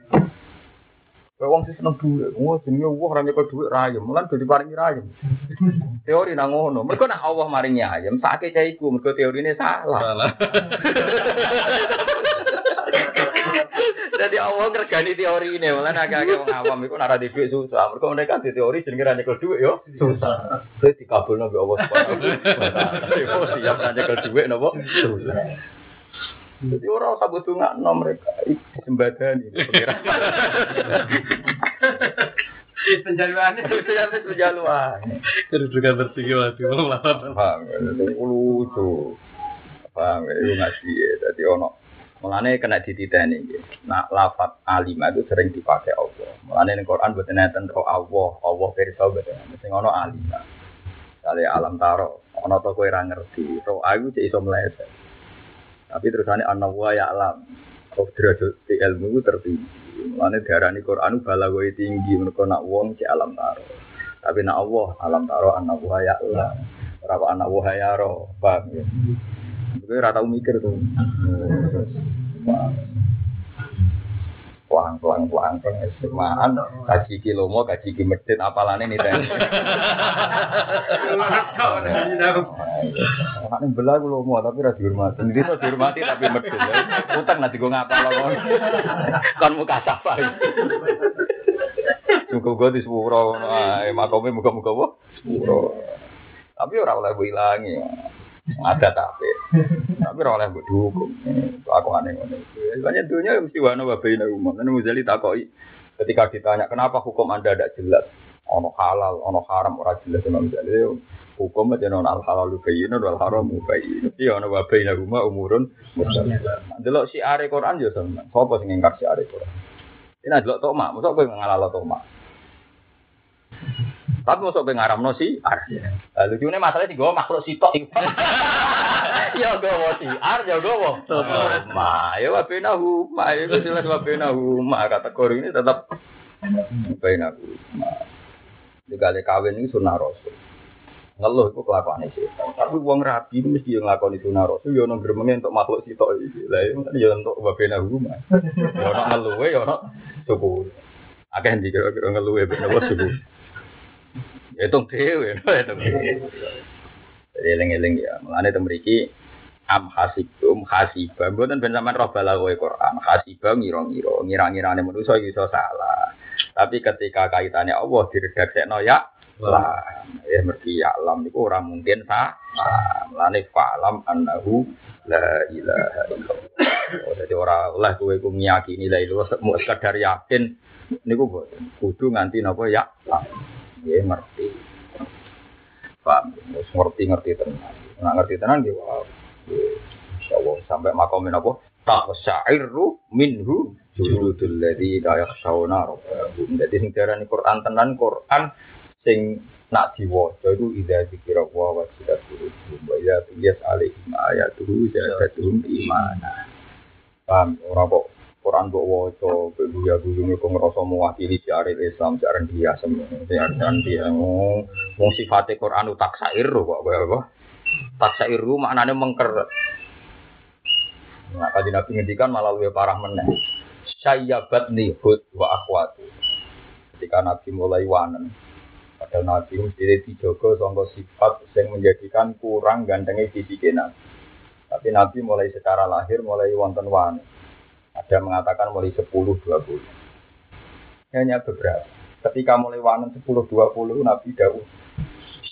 Kowe wong sing seneng dhuwit, wong jenenge wong ora nyekel dhuwit rayem, lan dadi paringi rayem. Teori nang ngono. Mergo nek Allah maringi ayem, sakake cah iku mergo teorine salah. Salah. [laughs] Jadi Allah ngergani teori ini, malah agak-agak wong awam iku nara di duit susah. Mergo mereka di teori jenenge ra nyekel dhuwit yo susah. Terus dikabulno mbek Allah Subhanahu wa taala. Yo siap ra nyekel dhuwit napa? Susah. Jadi orang usah butuh ngakno mereka itu sembadani. Penjaluannya. Itu penjaluan. Kedudukan tertinggi waktu melawan. Paham, itu lucu. Paham, itu ngaji ya. Jadi ono Mulane kena dititeni nggih. Nah, lafat alimah itu sering dipakai Allah. Mulane ning Quran boten enten ro Allah, Allah pirsa boten. Sing ono alimah. Kali alam taro, ono to kowe ora ngerti. Ro aku cek iso meleset. Tapi terusane ana wa ya alam. Kok derajat ilmu itu tertinggi. Mulane diarani Quran balagoi tinggi mergo nak wong cek alam taro. Tapi nak Allah alam taro ana wa ya alam. Ora ana wa ya ro. Paham ya? Gue ora tau mikir tuh. Pulang, pulang, pulang, pulang, semaan, kaji kilo mau, kaji ki medit, apalane nih teh. Anak belah gue mau, tapi rasa dihormati. Ini tuh dihormati tapi medit. Utang nanti gue ngapa lo Kan muka sapa. Cukup gue di sepuro, makomnya muka-muka gue. Tapi orang oleh gue hilangi. Ada tapi tapi oleh mbok dukung aku aneh ngono banyak dunia mesti wana babaina umum dan Muzali takoi ketika ditanya kenapa hukum anda tidak jelas ono halal ono haram ora jelas sama Muzali Hukum aja non al halal bayyinun wal haram bayyinun. Iya ana wa bainahuma umurun mustaqilah. Delok si are Quran yo sama. Sopo sing ngingkar si are Quran? Ini delok tokma, mosok kowe ngalalo tokma. Tapi mosok kowe ngaramno si ar. Lah lucune masalahnya digawa makhluk sitok iku. [laughs] Ya gawa si ar, ya gawa tokma. Ya wa bainahuma, ya wis jelas wa bainahuma kategori ini tetap bainahuma. Dikali kawin ini sunnah rasul. Ngeluh itu kelakuan setan. Tapi wong rabi itu mesti yang ngelakoni sunnah rasul. Ya ono gremenge untuk makhluk sitok. Lah itu kan ya untuk wabena huma. Ya ono ngeluhe ya ono suku. Akeh ndi kira-kira Ya itu dhewe, [laughs] itu Jadi eling-eling ya. Mulane te mriki am hasibum hasibah. Mboten ben sampean roh balagoe Quran. Hasibah ngira-ngira, ngira-ngirane manusa iso salah. Tapi ketika kaitannya Allah diredaksekno ya lah. Ya mesti ya alam itu orang mungkin sah melane falam annahu la ilaha illallah. Jadi orang lah kowe ku ngiyakini la ilaha mau sekadar yakin. Niku kudu nganti napa ya lah ya ngerti. Paham. Wis ngerti ngerti tenan. Nah ngerti tenan nggih wah insyaallah sampai makomin apa? Tak syairu minhu juludul ladzi la yakhshawna rabbahum. Dadi sing diarani Quran tenan Quran sing nak diwaca itu idza zikira wa wasilat qulubuhum wa ya tuyas alaihim ayatuhu zadatuhum imana paham? Ora kok Quran kok waca guya guyune kok ngrasa mewakili syariat Islam jaran dia semono jaran dia wong sifate Quran utak sair kok kaya apa tak sair maknane mengker Nah, kaji Nabi ngendikan malah lebih parah meneh. Sayyabat nihud wa akhwatu. Ketika Nabi mulai wanen, Padahal Nabi mesti dijogo sangka sifat yang menjadikan kurang gantengnya sisi Nabi. Tapi Nabi mulai secara lahir mulai wonten wani. Ada mengatakan mulai 10 20. Hanya beberapa. Ketika mulai wanen 10 20 Nabi dawuh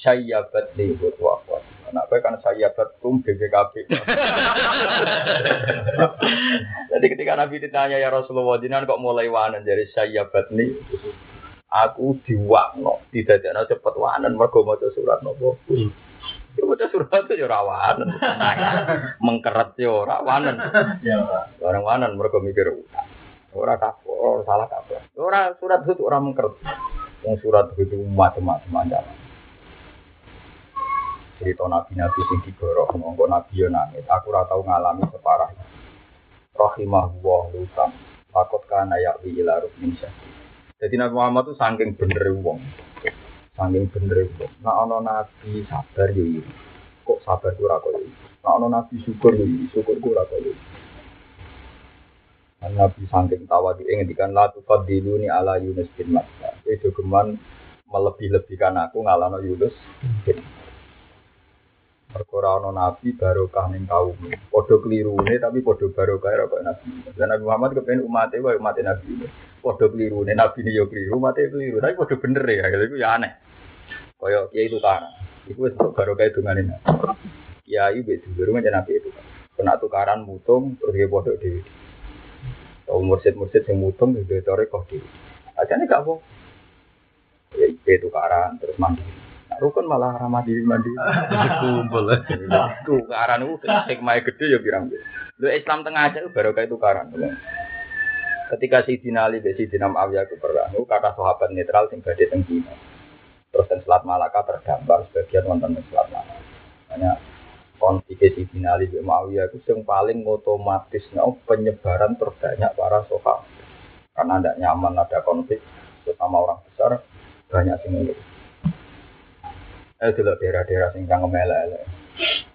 sayyabat li wa akhwat. Anak kan sayyabat kum BPKB. [laughs] Jadi ketika Nabi ditanya ya Rasulullah, jinan kok mulai wanen dari sayyabat nih aku diwakno didadekno cepet wanen mergo surat nopo maca surat itu ya ora wanen. Mengkeret ya. Orang wanen mergo mikir ora kapok, salah kapok. Ora surat itu ora mengkeret. Wong surat itu macam-macam ancaman. Cerita nabi-nabi sing digorok monggo nabi yo nangis. Aku ora tau ngalami separah. Rahimahullah lutam. Takut kana yakwi ila rukmin syahid. Jadi Nabi Muhammad itu saking bener wong. Saking bener wong. Nah ono nabi sabar yo iri. Kok sabar ku ora koyo iki. Nah ono nabi syukur yo iri, syukur ku ora koyo iki. Nabi saking tawadu ngendikan la tufadiluni ala Yunus bin Matta. Itu geman melebih-lebihkan aku ngalano Yunus bin Perkara ana nabi barokah ning kaum. Padha kelirune tapi padha barokah ora kaya nabi. Dan Nabi Muhammad kepen umate wae umat nabi. Padha kelirune nabi ne yo keliru, umate keliru. Tapi padha bener ya, gitu ya aneh. Kaya kiai itu kan. Iku wis barokah dungane nabi. Kiai wis dulu kan nabi itu. Kena tukaran mutung terus dia padha dhewe. Tau mursid-mursid sing mutung di tore kok dhewe. Ajane gak apa. Ya itu tukaran terus mandi. Rukun malah ramah diri mandi. Kumpul. Tukaran itu hikmah gede ya pirang. Lu Islam tengah aja baru kayak tukaran. Ketika si Ali dan Sidina Muawiyah itu perang, kata sahabat netral sing badhe teng Cina. Terus teng Selat Malaka terdampar sebagian wonten teng Selat Malaka. Hanya konflik Sidina Ali dan Muawiyah itu yang paling otomatis no, penyebaran terbanyak para sahabat. Karena tidak nyaman ada konflik, terutama orang besar, banyak sing ngikut. Eh dulu daerah-daerah sing cangkem elek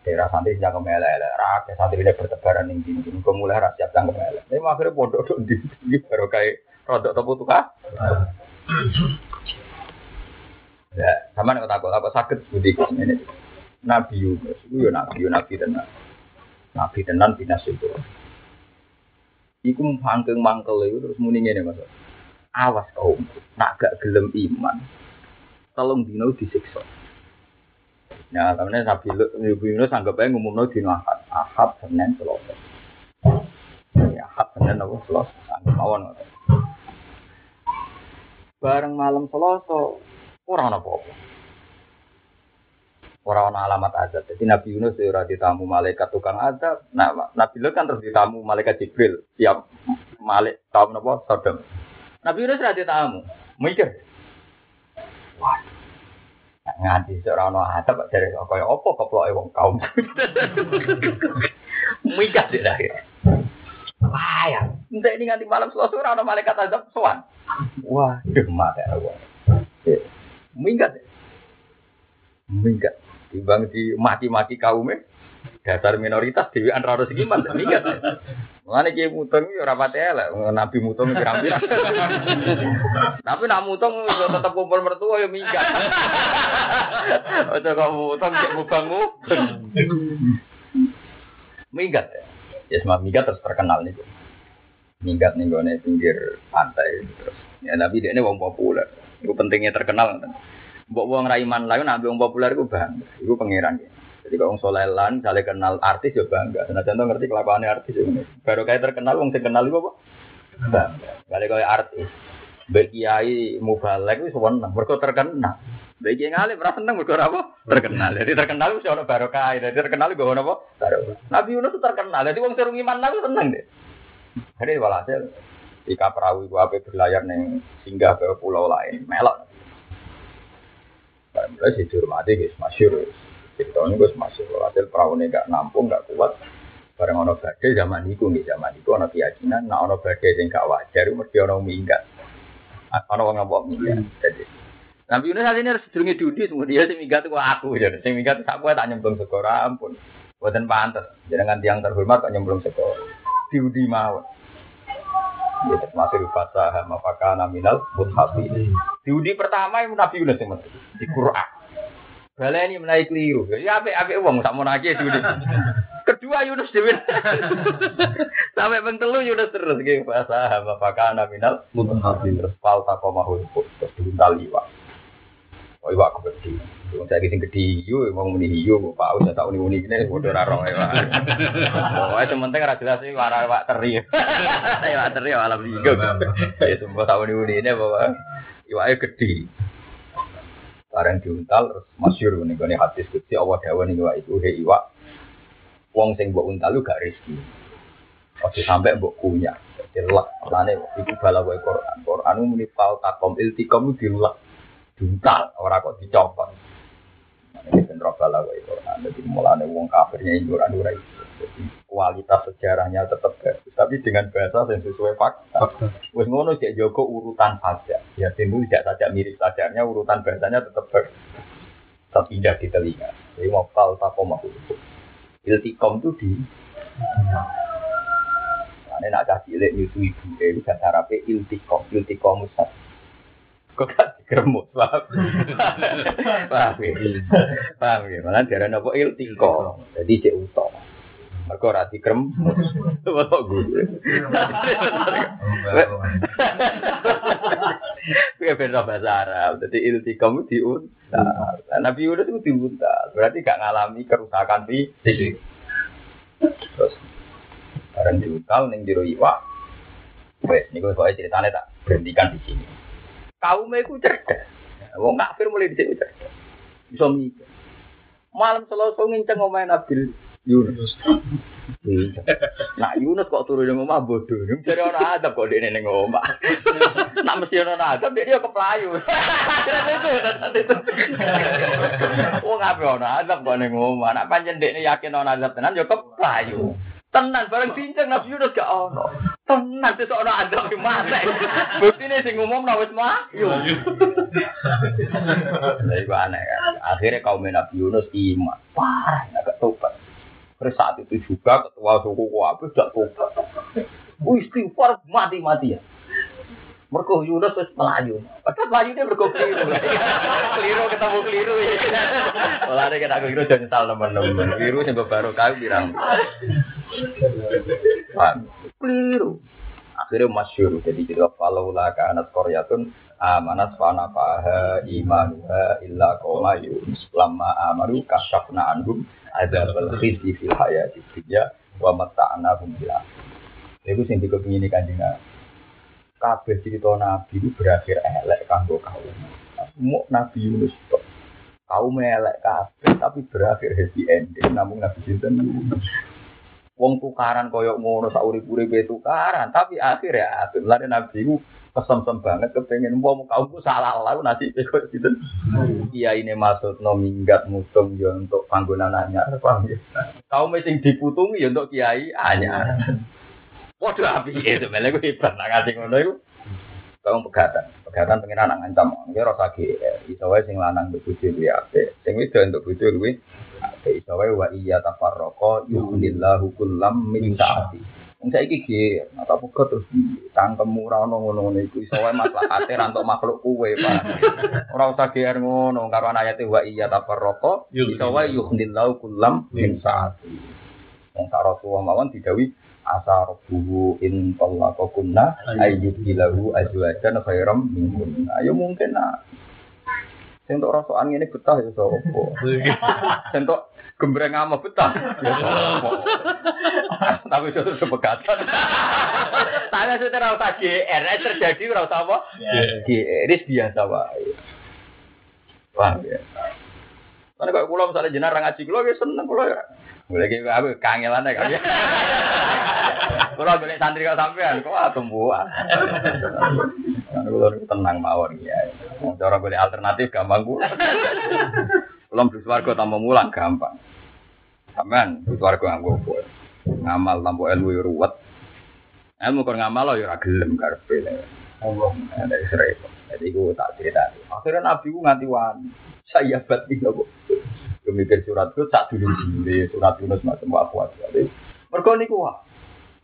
Daerah santri cangkem elek Rakyat santri ini bertebaran dindi. Kok mulai rakyat cangkem elek. Tapi akhirnya pondok dok di sini baru kayak rodok tukar. [clears throat] Ya, sama nih takut apa sakit budi ini. Nabi Yunus, itu ya Nabi, Nabi tenan. Nabi tenan binas itu. Iku mangkeng mangkel itu terus muni ngene Mas. Awas kaum, nak gak gelem iman. Tolong dino disiksa. Nah, temennya Nabi Yunus anggap aja ngumumno dino ahad, ahad Senin Selasa. Ya, ahad Senin apa Selasa, anggap mawon. Bareng malam Selasa, orang apa-apa. Orang ana alamat azab. Jadi Nabi Yunus ya ora ditamu malaikat tukang azab. Nah, Nabi Lut kan terus ditamu malaikat Jibril. Tiap malik tahun apa? Sodom. Nabi Yunus ora ditamu. Mikir. Wah. Nganti seorang ana azab dari kaya apa keploke wong kaum. [laughs] Mikir deh dah. Wah ya, ini nganti malam selasa ora ana malaikat azab. Wah, duh mate aku. Minggat. Minggat. Timbang di maki-maki kaumnya, dasar minoritas dewi antara harus gimana? Minggat. Mengenai kiai mutong ya rapat elek, nabi mutong pirang-pirang. Tapi nak mutong itu tetap kumpul mertua ya minggat. Ojo kok mutong cek mubangmu. Minggat. Ya semua minggat terus terkenal nih. Minggat nih gue pinggir pantai terus. Ya tapi dia ini wong populer. Itu pentingnya terkenal. Mbok wong raiman lain nabi wong populer itu bangga. Itu pangeran ya. Jadi kalau wong soleh lan, saling kenal artis ya bangga. Nah contoh ngerti kelakuannya artis ya. Baru kayak terkenal wong sing kenal itu apa? Bangga. Kali kayak artis. Bekiai mubalek itu seneng, mereka terkenal. Bagi yang alim merasa seneng apa? Terkenal. Jadi terkenal itu orang barokah. Jadi terkenal itu apa? Barokah. Nabi Yunus terkenal. Jadi wong serung iman nabi seneng deh. Jadi walhasil jika perahu itu apa berlayar neng singgah ke pulau lain, melok. Dan mulai sih dihormati guys, masyur. Tahun ini guys masyur. Hasil perahu ini gak nampung, gak kuat. Bareng ono badai zaman itu nih zaman itu ono keyakinan, nah ono badai yang gak wajar, mesti ono minggat. Ono wong ngabok minggat. Jadi Nabi Yunus saat ini harus sedurungi dudi, semua dia sing minggat itu aku, jadi sing minggat aku tak nyemplung sekora ampun. Buatan pantas, jangan tiang terhormat tak nyemplung sekora. Diudi mawon. Ya, termasuk fasaha mafaka naminal muthafi. Diudi pertama yang Nabi Yunus yang di Quran. Balai ini menaik keliru. Ya apa apa uang tak mau nagi diudi. Kedua Yunus dewi. [laughs] Sampai pengtelu Yunus terus gitu fasaha mafaka naminal muthafi. Terus falta komahul terus liwat. Oh iya aku gede. Wong saya sing gede yo mau muni yo Pak Us tak uni-uni kene padha ora roh ya. Pokoke sementing ora jelas iki wara wak [laughs] teri. Ya wak teri alam ligo. Ya sumpah tak uni-uni ini bahwa iwake gede. Barang diuntal terus masyhur ngene gone hadis Gusti Allah dawuh ning iwak iku he iwak wong sing mbok untal lu gak rezeki. Ojo sampai mbok kunyah. Dilek, lane iku bala wae Quran. Quran muni fal takom iltikom dilek diuntal, ora kok dicopot. Ini bentrok bala wae Quran. Jadi mulane wong kafirnya iuran ora itu. Jadi kualitas sejarahnya tetap bagus, tapi dengan bahasa yang sesuai fakta. Wes ngono cek Joko urutan saja. Ya tentu tidak saja mirip sajarnya, urutan bahasanya tetap bagus. Tetap indah di telinga. Jadi mau kal takom aku. Iltikom itu di Ini nak kasih lihat nyusu ibu, itu bahasa Arabnya iltikom, iltikom musad kok gak digeremut paham [laughs] paham ya paham ya malah darah nopo iltiko jadi cek utama mereka ora digeremut kok gue Kuwi beda bahasa Arab. Jadi iltikom diuntal. Nabi Yunus itu diuntal. Berarti gak ngalami kerusakan fisik. Terus barang diuntal ning jero iwak. Wes niku kok ceritanya tak berhentikan di sini kaum itu cerdas. Wong kafir mulai dhisik cerdas. Bisa mikir. Malam Selasa nginceng omahe Nabi Yunus. Nah Yunus kok turun yang omah bodoh. Jadi orang adab kok dia neng omah. Nak mesti orang adab dia dia keplayu. Wong apa orang adab kok neng omah. Nak panjang dia yakin orang adab tenan dia keplayu. Tenan bareng cincang Nabi Yunus gak ono. Tenan sesuk ono adab di mata. [laughs] Buktine sing ngomong wis mah. Yo. Lah iku aneh kan. Akhirnya kaum Nabi Yunus iman. Parah gak tobat. Terus saat itu juga ketua suku Kuwabe gak tobat. Istighfar mati-matian. Mergo Yunus wis melayu. Padahal melayu dia mergo keliru. [laughs] keliru ketemu keliru. [laughs] Mulane kita keliru jangan nyesal teman-teman. Keliru sing baru kau bilang. Keliru. Akhirnya masyur. Jadi kita kalau lah kanat koryatun amanat fana faha imanuha illa koma yunus lama amaru kasyafna anhum ada khizi fil hayati dunya wa mata'na hum bil Itu sing dikepingin kanjeng kabeh cerita Nabi itu berakhir elek kanggo kaum. Semua Nabi Yunus kok. Kau melek kabeh tapi berakhir happy ending namun Nabi Sinten Wong tukaran koyok ngono sak urip-uripe tukaran tapi akhirnya apik. Lare Nabi ku kesem-sem banget kepengen wong kaumku salah lah nasi kok gitu. Iya ini maksud no minggat mutung ya untuk panggonan anyar paham ya. Kaum sing diputungi ya untuk kiai anyar. Waduh api itu melek ku hebat nak ngasih ngono iku. Kaum pegatan, pegatan pengen anak ngancam, dia rasa GR, iso wae sing lanang untuk bojo luwe apik, sing wedok untuk bojo luwe apik, iso wae wa iya tafarraqa yuhnillahu kullam min sa'ati. Wong saiki GR, atau pega terus tangkemmu ora ono ngono-ngono iku, iso wae maslahate ra makhluk kuwe, Pak. Ora usah GR ngono, karo ayate wa iya tafarraqa, iso wae yuhnillahu kullam min sa'ati. Wong sak Rasulullah mawon didawi asa rabbuhu in tallaqa kunna ayyud ilahu azwajan khairam minkum. Ayo mungkin nak sing tok rasokan ngene betah ya sapa. Sing tok gembreng ama betah ya. Tapi itu sepegatan. Tapi itu ora usah GR, terjadi ora usah apa? GR ini biasa wae. Wah, ya. Karena kalau pulau misalnya jenar ngaji kulo, ya seneng kulo ya. Boleh gitu, aku kangelan ya kan. [laughs] Kulo boleh santri kau sampean, kok tumbuhan. Karena kulo tenang mawon ya. Mau cara boleh alternatif gampang kulo. Kulo beli warga tambah mulang gampang. Sampean beli warga nganggo ngamal tanpa ilmu ya ruwet. Ilmu kon ngamal ya ora gelem karepe. Allah, ada Israel. Jadi gue tak cerita. Akhirnya Nabi gue nganti wani. Saya batin kok. Kemikir surat itu tak dulu sendiri, surat Yunus macam apa Jadi, mereka niku wah.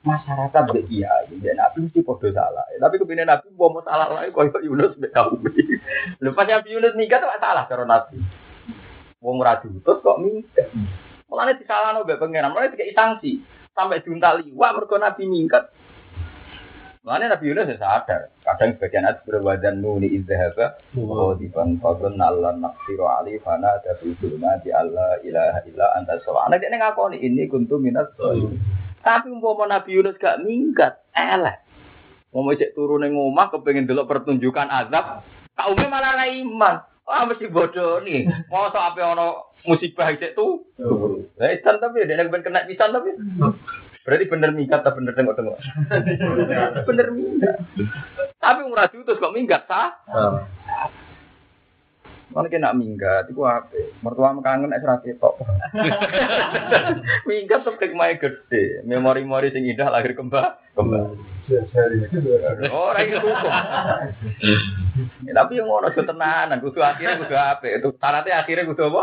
Masyarakat be iya, ya Nabi mesti podo salah. Tapi kepindah Nabi mau mau salah lagi, kau Yunus be kaum. Lepas Nabi Yunus nikah tuh salah cara Nabi. Wong radu terus kok minggat. Mulane disalahno mbek pangeran, mulane dikei sanksi. Sampai diuntali, wah mergo Nabi minggat. Mulane Nabi Yunus ya sadar. Kadang sebagian ayat berwadan nuni izhaba wa diban fadun Allah naqsiru ali fana ada fi di Allah ilaha illa anta subhana. Dia ngakoni ini kuntu minat Tapi umpama Nabi Yunus gak minggat, elek. Mau cek turun ning omah kepengen delok pertunjukan azab, kaumnya malah ra iman. Wah mesti bodoh nih. Mau so apa ono musibah cek tuh. Lah tapi dia kena pisan tapi. Berarti bener minggat atau bener tengok tengok. bener minggat. Tapi umrah terus kok minggat sah? Mana kena minggat, itu apa? Mertua kangen es rati tok. minggat tuh hikmahnya gede, memori-memori sing indah lahir kembang, kembang. Oh, lagi hukum. Ya, tapi yang ngono kudu tenanan, kudu akhirnya kudu apa? Itu syaratnya akhirnya kudu apa?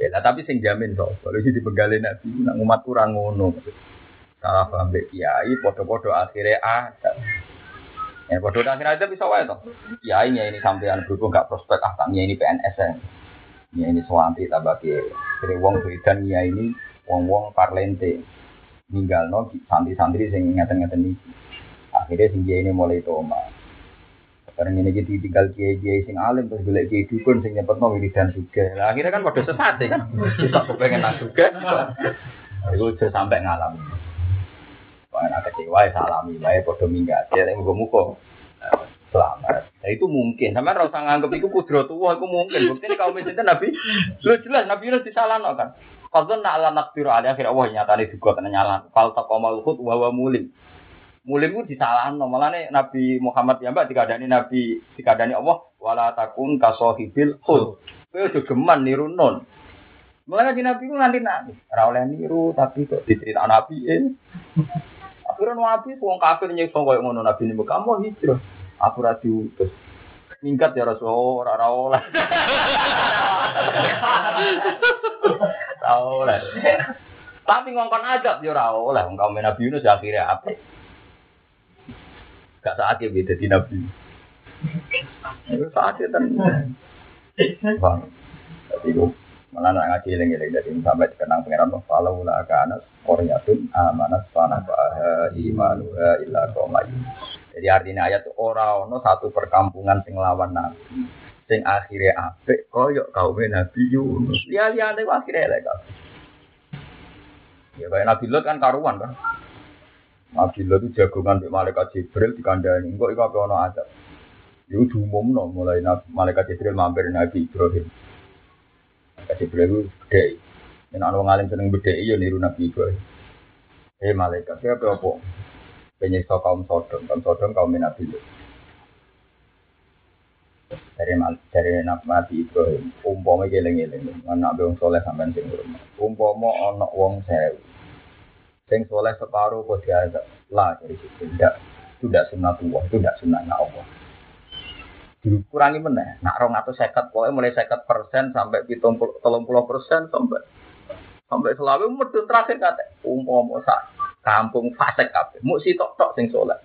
Ya, tapi sing jamin kok. Kalau sih dipegalin nabi, nak umat kurang ngono. Salah paham kiai, podo-podo akhirnya ada. Ya, dan akhirnya aja bisa wae toh. Ya ini sampean berhubung gak prospek ah kami ini PNS ya. Ya ini suwanti tambah ke. Jadi wong dan ya ini wong-wong parlente. Ninggal no santri-santri sing ngeten-ngeten ini. Akhirnya sing ini mulai toma. Sekarang ini jadi tinggal kiai-kiai sing alim terus golek kiai dukun sing nyepetno wiridan juga. Nah, akhirnya kan pada sesat kan. Bisa kepengen nang juga. Itu sampai ngalamin. Karena kecewa ya salami, baik podo minggat, ya muka muka selamat. Nah itu mungkin, sama rasa nganggep itu kudro tua, itu mungkin. Bukti ini kaum itu Nabi, lu jelas Nabi Yunus disalahno kan. Kalau nak ala nakbiru ada akhirnya Allah nyata nih juga kena nyala. Fal takomal hut wawa mulim. Mulim itu disalahno, malah nih Nabi Muhammad ya mbak dikadani Nabi dikadani Allah wala takun kasohibil hut. Kau juga geman niru. Mulanya di Nabi itu nganti nabi, rawleh niru tapi kok dicerita Nabi eh. Akhirnya nabi wong kafir nyekso koyo ngono nabi ini kamu hijrah. Aku ra diutus. Mingkat ya Rasul ora ora oleh. [laughs] Ora oleh. Tapi ngongkon ajab ya ora oleh wong kaum Nabi Yunus ya akhirnya apa? Gak saatnya beda di Nabi. Itu saatnya tenan. Bang. Jadi malah nak ngaji eling eling dari sampai dikenang pangeran kalau ulah kana qaryatun amanat fana baha imanuha illa qomai jadi artinya ayat ora ono satu perkampungan sing lawan nabi. Sing akhirnya apik koyok kaum nabi Yunus. Liya liyane akhirnya elek ya kayak nabi Lot kan karuan kan Nabi Lot itu jagongan di malaikat Jibril di kandang kok iku apa azab. Itu diumumno mulai malaikat Jibril mampir Nabi Ibrahim. Jibril itu gede. Yang orang ngalim seneng gede, ya niru Nabi Ibrahim. Eh malaikat, siapa apa? Penyiksa kaum Sodom, kaum Sodom kaum Nabi Lut. Dari dari Nabi Ibrahim, umpama geleng-geleng, anak wong soleh sampean sing rumah. Umpama ana wong sewu. Sing soleh separuh kok diazab. Lah dari situ tidak tidak sunnatullah, itu tidak sunnahnya Allah. Dikurangi meneh, nak rong atau sekat, pokoknya mulai sekat persen sampai pitung puluh persen sampai sampai selawe medun terakhir kata umpama sak kampung fasik kabeh mu sitok tok sing soleh.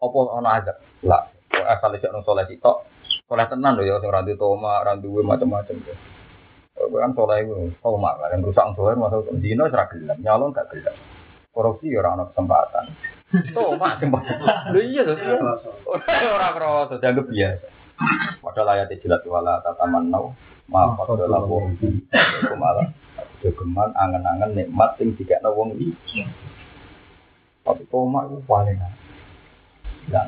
Apa ana azab? Lah asal iki ono soleh sitok? Soleh tenan lho ya sing ra toma ra duwe macam-macam tuh kan soleh iku toma kan yang rusak soleh masuk dino ora gelem nyalon gak gelem. Korupsi ya ora ono kesempatan. [laughs] Toma kesempatan lho iya to ora kroso. Dianggap biasa. Padahal ayat jelas wala tatamannau ma fadala wa iku malah jogeman angen-angen nikmat sing dikekno wong iki tapi toma itu paling Ya,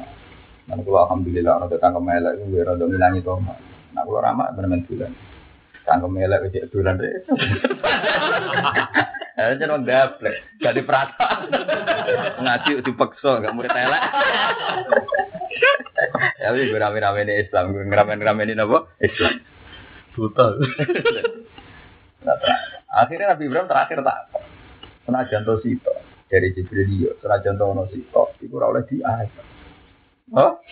dan kalau alhamdulillah orang tetangga melek itu biar ada ngilangi toma. Nah kalau ramah benar-benar bulan. Tangga melek itu bulan deh. Eh jangan gaplek, jadi perata. Ngaji dipaksa, gak murid elek. Ya wis gue rame-rame ini Islam, gue ngerame-rame ini apa? Islam. Buta. Nah, akhirnya Nabi Ibrahim terakhir tak. Senajan to sito dari Jibril dia, senajan to ono sito, itu oleh diazab. Oh?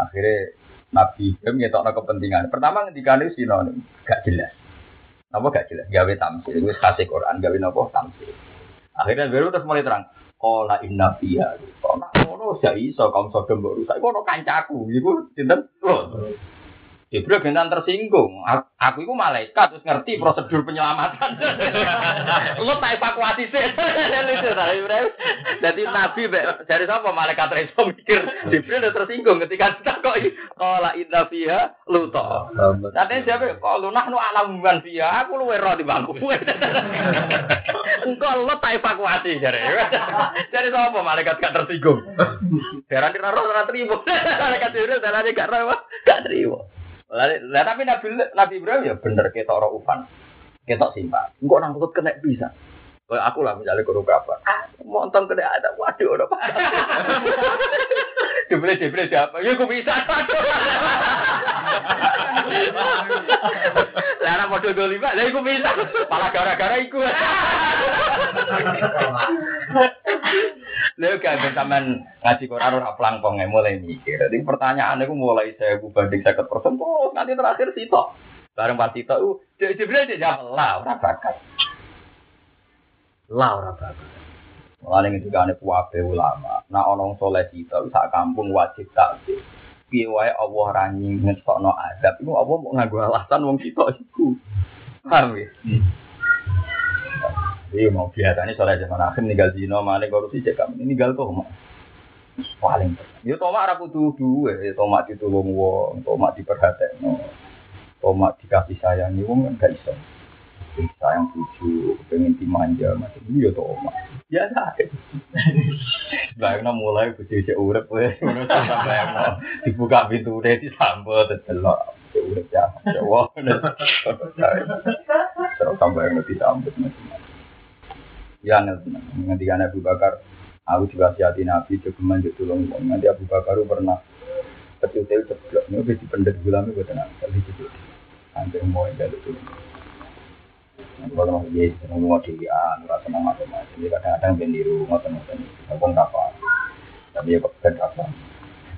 Akhirnya Nabi Ibrahim ngetokno kepentingan. Pertama ketika ini sinonim gak jelas. Apa gak jelas? Gawe tamsil. Itu kasih Quran gawe nopo tamsil. Akhirnya baru terus mulai terang. Kola inna fiha. Kok nak ngono gak iso kaum Sodom mbok rusak. Iku ono kancaku. Iku sinten? Loh. Jibril gentan tersinggung. Aku, aku itu malaikat terus ngerti prosedur penyelamatan. [laughs] Lo tak evakuasi sih. [laughs] Jadi Nabi dari siapa malaikat reso mikir Jibril udah tersinggung ketika kita kok kola inna fiha luto. Tadi siapa? Kalau nahnu alam man fiha, aku lu ero di bangku. [laughs] Engkau lo tak evakuasi jadi. Jadi siapa malaikat gak tersinggung? Heran di roh ora terima. Malaikat Jibril darane gak roh, gak terima. Lah tapi Nabi Nabi Ibrahim ya bener ketok ora ufan. Ketok simpang. Engkau nang lutut kena bisa. Kayak aku lah misalnya guru kabar. Ah, monton kena ada. Waduh, parah. [laughs] Jibril Jibril siapa? Ya aku bisa. Lah ana model dolima, lah iku bisa. Malah gara-gara iku. Lha kan sampean ngaji Quran ora plangpong mulai mikir. Jadi pertanyaan iku mulai saya banding 50% terus nanti terakhir sitok. Bareng pas sitok uh dia jawab lah ora bakat. Lah ora bakat. Mulane ketika ane kuwabe ulama, nah ana wong saleh sitok sak kampung wajib takbir. Piye wae Allah ra ngetokno adab, iku apa mau nganggo alasan wong sitok iku. Paham ya? Iya mau biasanya soalnya zaman akhir ninggal zino, maling korupsi cek kami ninggal tomak. Paling. Ya tomak ra kudu duwe, tomak ditulung wong, tomak diperhatekno. Tomak dikasih sayangi wong kan gak iso. Sayang buju, pengen dimanja macam itu ya tomak. Biasa aja. Bayangno mulai buju cek sampe bayangno dibuka pintu udah disambut. Cek urip ya. Ya wah. Terus sampai yang disambut macam Ya nanti kan Abu Bakar aku juga hati Nabi tulung wong. Nanti Abu Bakar pernah kecil kecil ceblok ini udah dipendek gulami kali itu hampir mau jalur tulung. Nanti kalau mau dia seneng mau di ah nggak seneng macam-macam. Jadi kadang-kadang bendiru ngotot-ngotot. Ngomong apa? Tapi ya kok apa?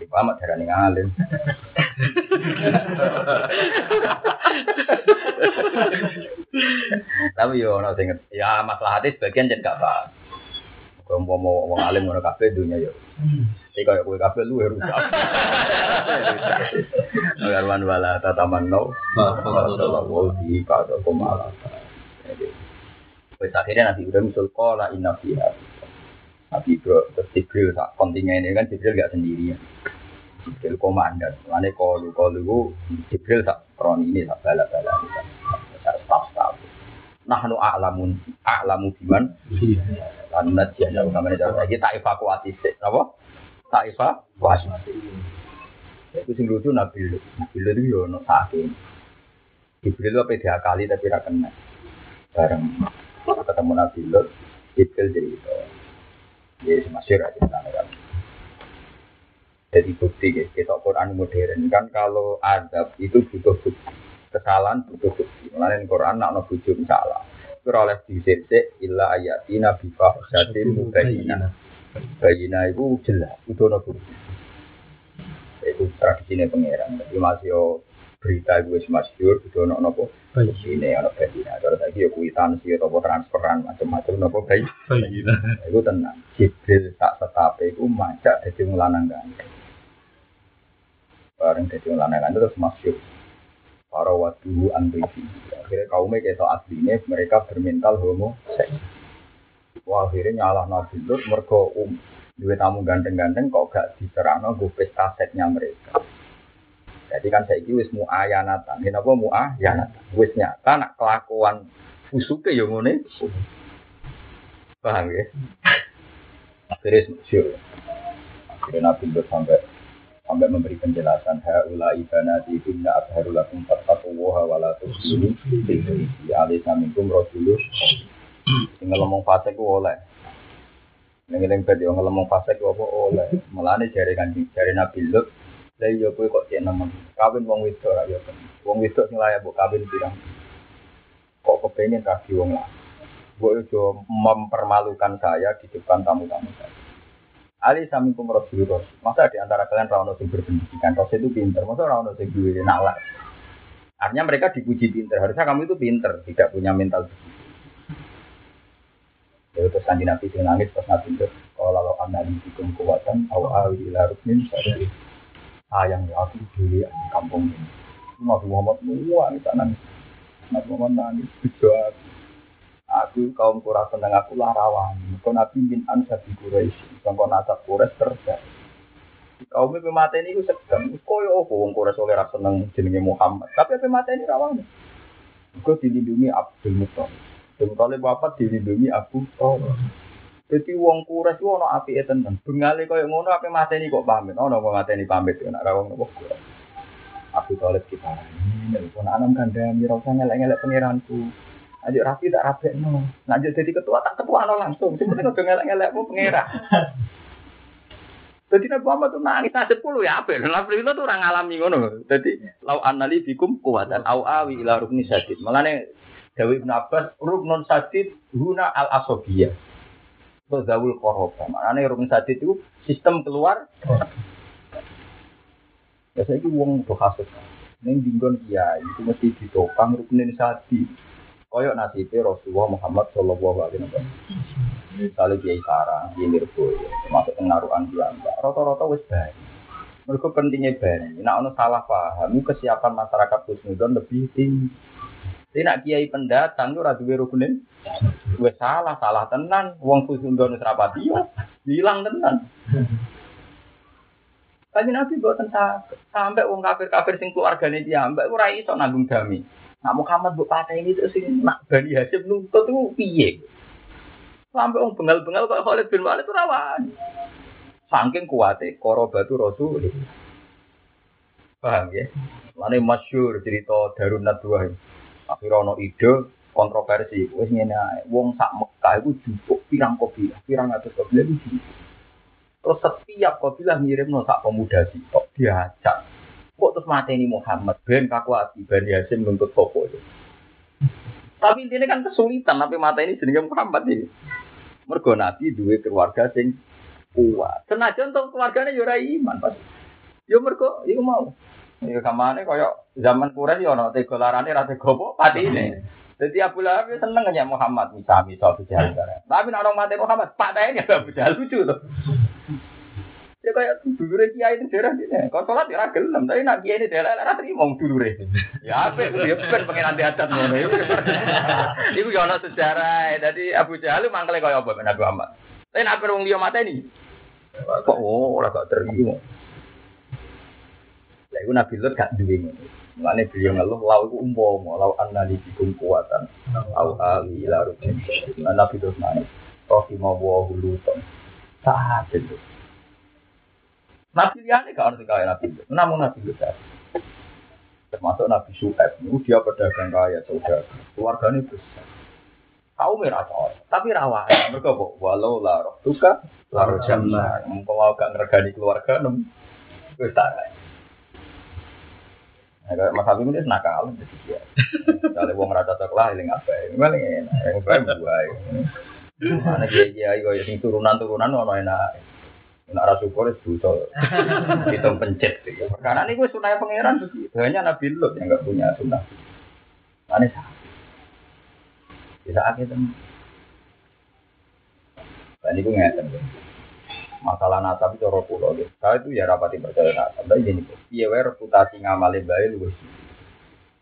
Pamat darah nih alim. Tapi yo ono sing ya masalah hati sebagian jen gak paham. Kalau mau mau wong alim ngono kabeh dunia yo. Iki kaya kowe kabeh lu rusak. Agarwan wala tataman no. Wa di pada komala. Wes akhirnya Nabi Ibrahim kola inna fiha. Nabi Ibrahim terus Jibril sak kontingen ini kan Jibril gak sendirian. Jibril komandan. Mane kalu kalu Jibril sak kroni ini sak bala-bala ini sak staff-staff. Nahnu a'lamun a'lamu biman lan najian dalam kamane cara iki tak evakuasi sik. Napa? Tak evakuasi. Itu sing lucu Nabi. Nabi itu yo ono saking. Jibril apa dia kali tapi ra kena. Bareng ketemu Nabi Lut, Jibril jadi itu. Ya masih aja kan. Jadi bukti guys, kita Quran modern kan kalau adab itu butuh bukti. Kesalahan butuh bukti. Mulanya Quran nak no bujuk salah. Itu oleh disisik illa ayatina bifahsatin mubayyinah. Bayina itu jelas, itu no bukti. Itu tradisinya pangeran. Jadi masih berita gue semasyur, itu no nopo. Ini ono bayina. Kalau tadi ya kuitansi atau transferan macam-macam nopo bayi. Itu tenang. Jibril tak setape itu macak jadi ngelanang ganteng. Bareng jadi lanangan terus masuk para waduhu antrisi. Akhirnya kaumnya kayak aslinya mereka bermental homo seks. Wah akhirnya nyalah Nabi Lut mergo um duwe tamu ganteng-ganteng kok gak diserano gue pesta mereka. Jadi kan saya wis muayanatan. Kenapa muayanatan? Wis nyata nak kelakuan fusuke yo ngene. Paham ya? Akhirnya masyur. Akhirnya Nabi sampai sampai memberi penjelasan haula ibanati inna abharu lakum fattaqullaha wa la tusbihu ya alisa minkum rajulun sing ngomong fasik ku oleh pedi ngomong fasik ku apa oleh melane jare kanjeng jare Nabi Lut lha iya kowe kok cek nemen kawin wong wedok ra ya wong wedok sing layak mbok kawin pirang kok kepengen kaki wong lah Gue mempermalukan saya di depan tamu-tamu saya. Ali sami kum rasul rasul. Masa di antara kalian rawon sing berpendidikan, rasul itu pinter. Masa rawon sing duwe nalar. Artinya mereka dipuji pinter. Harusnya kamu itu pinter, tidak punya mental begitu. Ya terus kanji nabi nangis pas nabi itu kalau lalu anda dihukum kekuatan, awal ila rukmin saya sayang ya aku dulu di kampung ini. Nabi Muhammad muak kita nangis. Nabi Muhammad nangis berdoa. Aku kaum kurang seneng aku lah rawan. Kau nabi bin ansar di Quraisy. Sangkau nasab Quraisy terjadi. Kaum itu mata ini aku sedang. Koyo apa wong Quraisy oleh rasa seneng jenenge Muhammad. Tapi apa mata ini rawan. Kau dilindungi Abdul Muttalib. Abdul Muttalib bapak dilindungi Abu Thalib. Jadi wong Quraisy ono api tenan. Bengale koyo ngono ape mateni kok pamit. Ono kok mateni pamit nek ra wong nopo. Abu Thalib kita. Ini pun anam kandang, ora usah ngelek-ngelek pangeranku. Ayo rapi tak rapi no. Lanjut jadi ketua tak ketua no langsung. Sebenarnya udah ngelak ngelak mau pengira. Jadi Nabi Muhammad tuh nangis nasib puluh ya apa? Nabi itu tuh orang alami ngono. Jadi lau anali bikum kuwatan au awi ila rukni sadid. Malane Dawi Ibn Abbas ruknun sadid guna al asobiyah. Itu zawul koroba. Maknanya rukun sadid itu sistem keluar. Ya saya itu uang tuh kasus. Neng dinggon kiai itu mesti ditopang rukunin sadid. Koyok nasibnya Rasulullah Muhammad Shallallahu Alaihi Wasallam. Misalnya kiai sarang, kiai nirboyo, termasuk pengaruhan dia. Rata-rata wis baik. Mereka pentingnya baik. Nah, ono salah paham, kesiapan masyarakat Husnudon lebih tinggi. Jadi nak kiai pendatang itu radu rukunin, gue salah, salah tenan. Wong Husnudon wis rapati, hilang tenan. Kaji Nabi buatan sampai wong kafir-kafir sing keluargane dia, mbak ora iso nanggung dami. Nak Muhammad bu patah ini tuh sih nak Bani Hashim nuntut tuh piye? Sampai orang bengal-bengal kok Khalid bin Walid itu rawan. Saking kuatnya koroba itu Rasul. Paham ya? Mana masyur cerita Darun Nadwa. Akhirnya ono ide kontroversi. Wes ngene ae. Wong sak Mekah itu jupuk pirang kopi, pirang atus kopi jupuk. Terus setiap kabilah ngirim no sak pemuda sih, kok diajak kok terus mateni Muhammad ben kaku hati Bani Hasim nuntut sopo itu. Tapi ini kan kesulitan tapi mata ini jenenge Muhammad ini. Mergo Nabi duwe keluarga sing kuat. Senajan untuk keluarganya yo ora iman pas. Yo mergo iku mau. Ya kamane kaya zaman Quraisy ana tega larane ra tega apa patine. Jadi Abu Lahab seneng nanya Muhammad misal misal Jahal. Tapi nek orang mati Muhammad, Pak Daen ya Abu Jahal lucu tuh. Ya kayak dulure kiai itu daerah ini. Kalau sholat ya gelem, tapi nak kiai ini daerah ora terima dulure. Ya apa itu ya ben pengen nanti adat ngono. Iku ya ana sejarah. Jadi Abu Jahal mangkele kaya apa Nabi Muhammad. Tapi nak wong liya mateni. Kok oh ora gak terima. Lah iku Nabi Lut gak duwe ngono. Mulane beliau ngeluh lau iku umpama lau annali bikum kuwatan au ali ila rutin. Nabi terus nangis. Rahimahullahu lutan. Saat itu. Nabi liane gak harus kaya Nabi. Namun Nabi besar. Termasuk Nabi Suhaib, dia pedagang kaya, saudara. Keluarganya besar. Kau cocok, tapi rawan. Mereka kok walau lah roh laro jannah. Mumpung mau gak ngergani keluarga, nem. Tak. Nah, Mas Habib ini nakal, jadi dia. Kalau wong rata cocok lah, ini ngapain? Paling enak, yang baik buai. Mana kiai kiai kau yang turunan turunan ono enak. Nak rasa syukur itu dosa. Hitung pencet. gitu. Karena ini gue sunah pangeran. Hanya Nabi Lut yang nggak punya sunah. Aneh. Bisa akhir teman. Dan itu ngeten. Masalah nasab itu cara pulau gitu. Saya itu ya rapati percaya nasab. Tapi gini, iya wae reputasi baik lu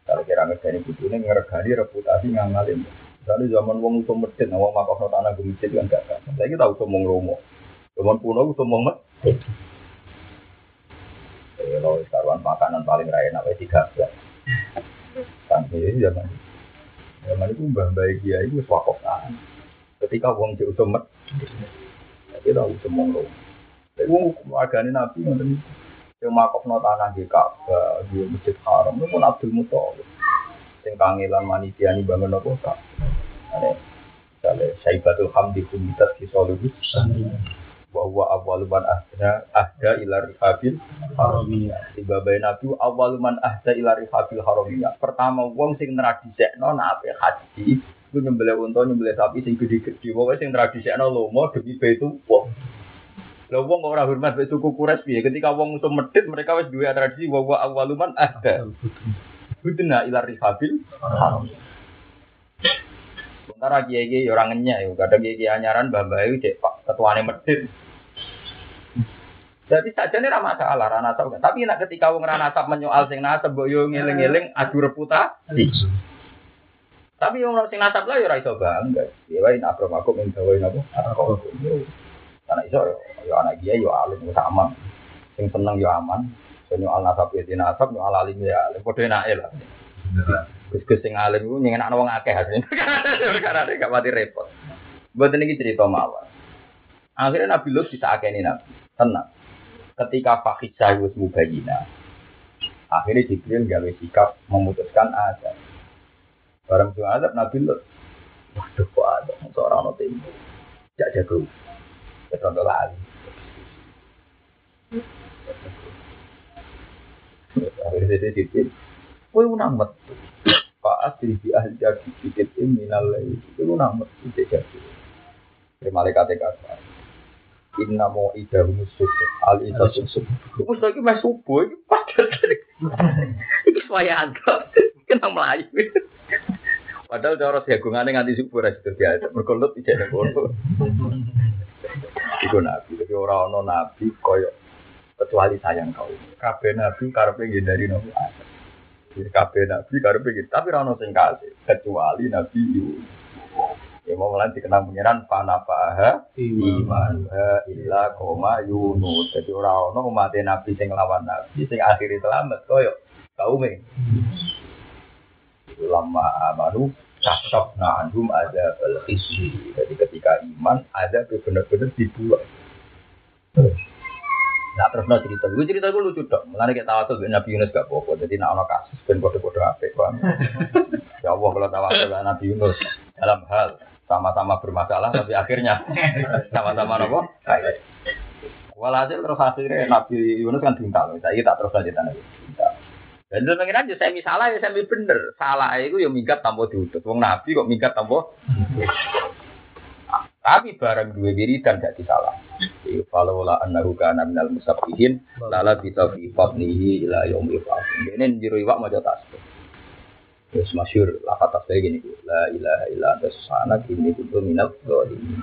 Kalau kira butuh ini ngeregani reputasi ngamalin. Misalnya zaman wong usum masjid, nah wong makok tanah masjid kan gak kan. Saya kita usum wong. Zaman kuno usum wong masjid. Kalau sekarang makanan paling raya namanya tiga belas. Kan ini zaman zaman itu mbah baik dia itu wakaf tanah. Ketika wong di usum kita usum wong romo. Tapi wong wargane nabi ngoten iki. Yang makofno tanah di Ka'bah, di Masjid Haram, pun Abdul Muthalib. Sing kangelan manitiani bangun apa Ka'bah. Ane, misalnya Saibatul Hamdi Kumitas di Solubus bahwa awaluman ahda ahda ila rihabil haramiyah di babai nabi awaluman ahda ila rihabil haramiyah pertama wong sing tradisekno nape haji itu nyembelih unta nyembelih sapi sing gede-gede wae sing tradisekno lomo demi baitu wong Lha wong kok ora hormat mek suku Quraisy piye ketika wong musuh medit mereka wis duwe tradisi wa wa awaluman ahda Budena ila rihabil haram Sementara kiai kiai orang ngenyek, ya. kadang kiai kiai anyaran itu cek pak ketuane medit. Jadi saja ini ramah masalah rana nasab kan. Tapi nak ketika wong rana nasab menyoal sing nasab, mbok yo ngeling-eling adu reputasi. Tapi wong sing nasab lah yo ora iso bangga. Ya wae nak pro aku min gawe napa? Aku. Karena iso yo yo anak dia yo alim yo sama. Sing seneng yo aman. Sing nyoal nasab ya nasab, nyoal alim ya alim. Padha enake lah. Gus-gus sing alim iku nyenengno wong akeh asline. Karena dia gak mati repot. Mboten iki cerita mawon. Akhirnya Nabi Lut bisa akeni Nabi. Tenang. Ketika Fakhisah wis mubayina. Akhirnya Jibril gawe sikap memutuskan azab. Barang itu azab Nabi Lut. Waduh kok ada seorang no tempo. Jak jago. Ketonton lali. Akhirnya dia Jibril. Kowe unang metu. Pak asri di ahli jadi sedikit ini nalai. Kowe unang metu jadi. Dari malaikat kata. Inna mau ida musuh al ida musuh. Musuh itu mas subuh itu padahal [laughs] itu supaya ada. Kena melayu. Padahal cara jagungannya nganti subuh ras itu biasa. Berkolut tidak ada kono. Iku nabi. Jadi orang ono nabi koyok kecuali sayang kau. Kabeh nabi karepe ngindari nabi ada. Jadi kabeh nabi karepe gitu. Tapi ora ono sing kecuali nabi Yunus. Ya mau mulai dikenal pengiran panafaha iman illa koma Yunus. Jadi ora ono umat nabi sing lawan nabi sing akhiri selamat koyo kaume. Lama amanu kasok na'anhum ada isi. Jadi ketika iman ada benar-benar dibuat. Nah terus no cerita, gue cerita gue lucu dong. Mulai kita tahu tuh Nabi Yunus gak bobo, jadi nak kasus ben kode-kode bang. ya Allah kalau tahu tuh Nabi Yunus dalam hal sama-sama bermasalah, tapi akhirnya sama-sama nopo. Walhasil terus akhirnya Nabi Yunus kan bintang, saya tak terus aja tanah. Dan itu pengiran saya misalnya ya saya bener, salah itu ya minggat tanpa diutus. Wong Nabi kok minggat tanpa tapi barang dua diri dan gak disalah. Kalau lah annahu kana minal musabbihin lala bisa fi fadlihi ila yaumil qiyamah. Ini jero iwak maca tasbih. Terus masyhur lafaz tasbih gini, la ilaha illa subhanaka inni kuntu minal zalimin.